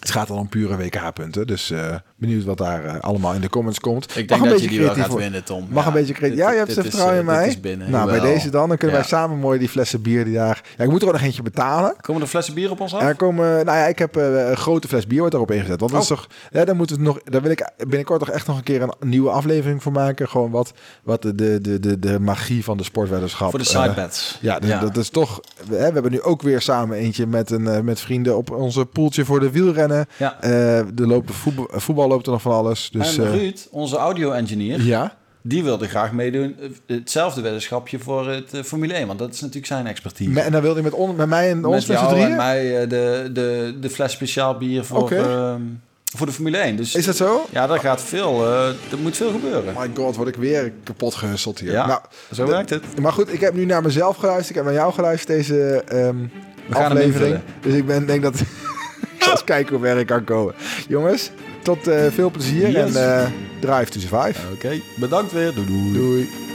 Het gaat al om pure WK-punten. Dus uh, benieuwd wat daar uh, allemaal in de comments komt. Ik denk dat je die wel gaat winnen, Tom. Mag ja, een beetje creatief. Ja, je hebt vertrouwen in mij. Nou, bij deze dan. Dan kunnen ja. wij samen mooi die flessen bier die daar... Ja, ik moet er ook nog eentje betalen. Komen er flessen bier op ons af? Er komen... Nou ja, ik heb uh, een grote fles bier wordt daarop ingezet. Want oh. dat is oh. toch... Ja, dan moeten we nog... Daar wil ik binnenkort toch echt nog een keer een nieuwe aflevering voor maken. Gewoon wat, wat de, de, de, de, de magie van de sportweddenschap. Voor de sidebets. ja, ja, dat is toch... Hè, we hebben nu ook weer samen eentje met, een, met vrienden op onze poeltje voor de wielrennen. Ja. Uh, de loopt voetbal, voetbal, loopt er nog van alles. Dus, en Ruud, onze audio-engineer, ja? die wilde graag meedoen. Eh, hetzelfde weddenschapje voor het Formule 1, want dat is natuurlijk zijn expertise. en dan wilde hij met, on, met mij en ons met jou en mij de, de, de fles speciaal bier voor... Okay. Ehm, voor de Formule 1. Dus, is dat zo? Ja, daar gaat veel. Uh, er moet veel gebeuren. My god, word ik weer kapot gehusteld hier. Ja, nou, zo werkt het. Maar goed, ik heb nu naar mezelf geluisterd. Ik heb naar jou geluisterd deze um, We aflevering. dus ik ben, denk dat [laughs] eens kijken hoe ver ik kan komen. Jongens, tot uh, veel plezier yes. en uh, drive to survive. Oké, okay. bedankt weer. Doei doei. Doei.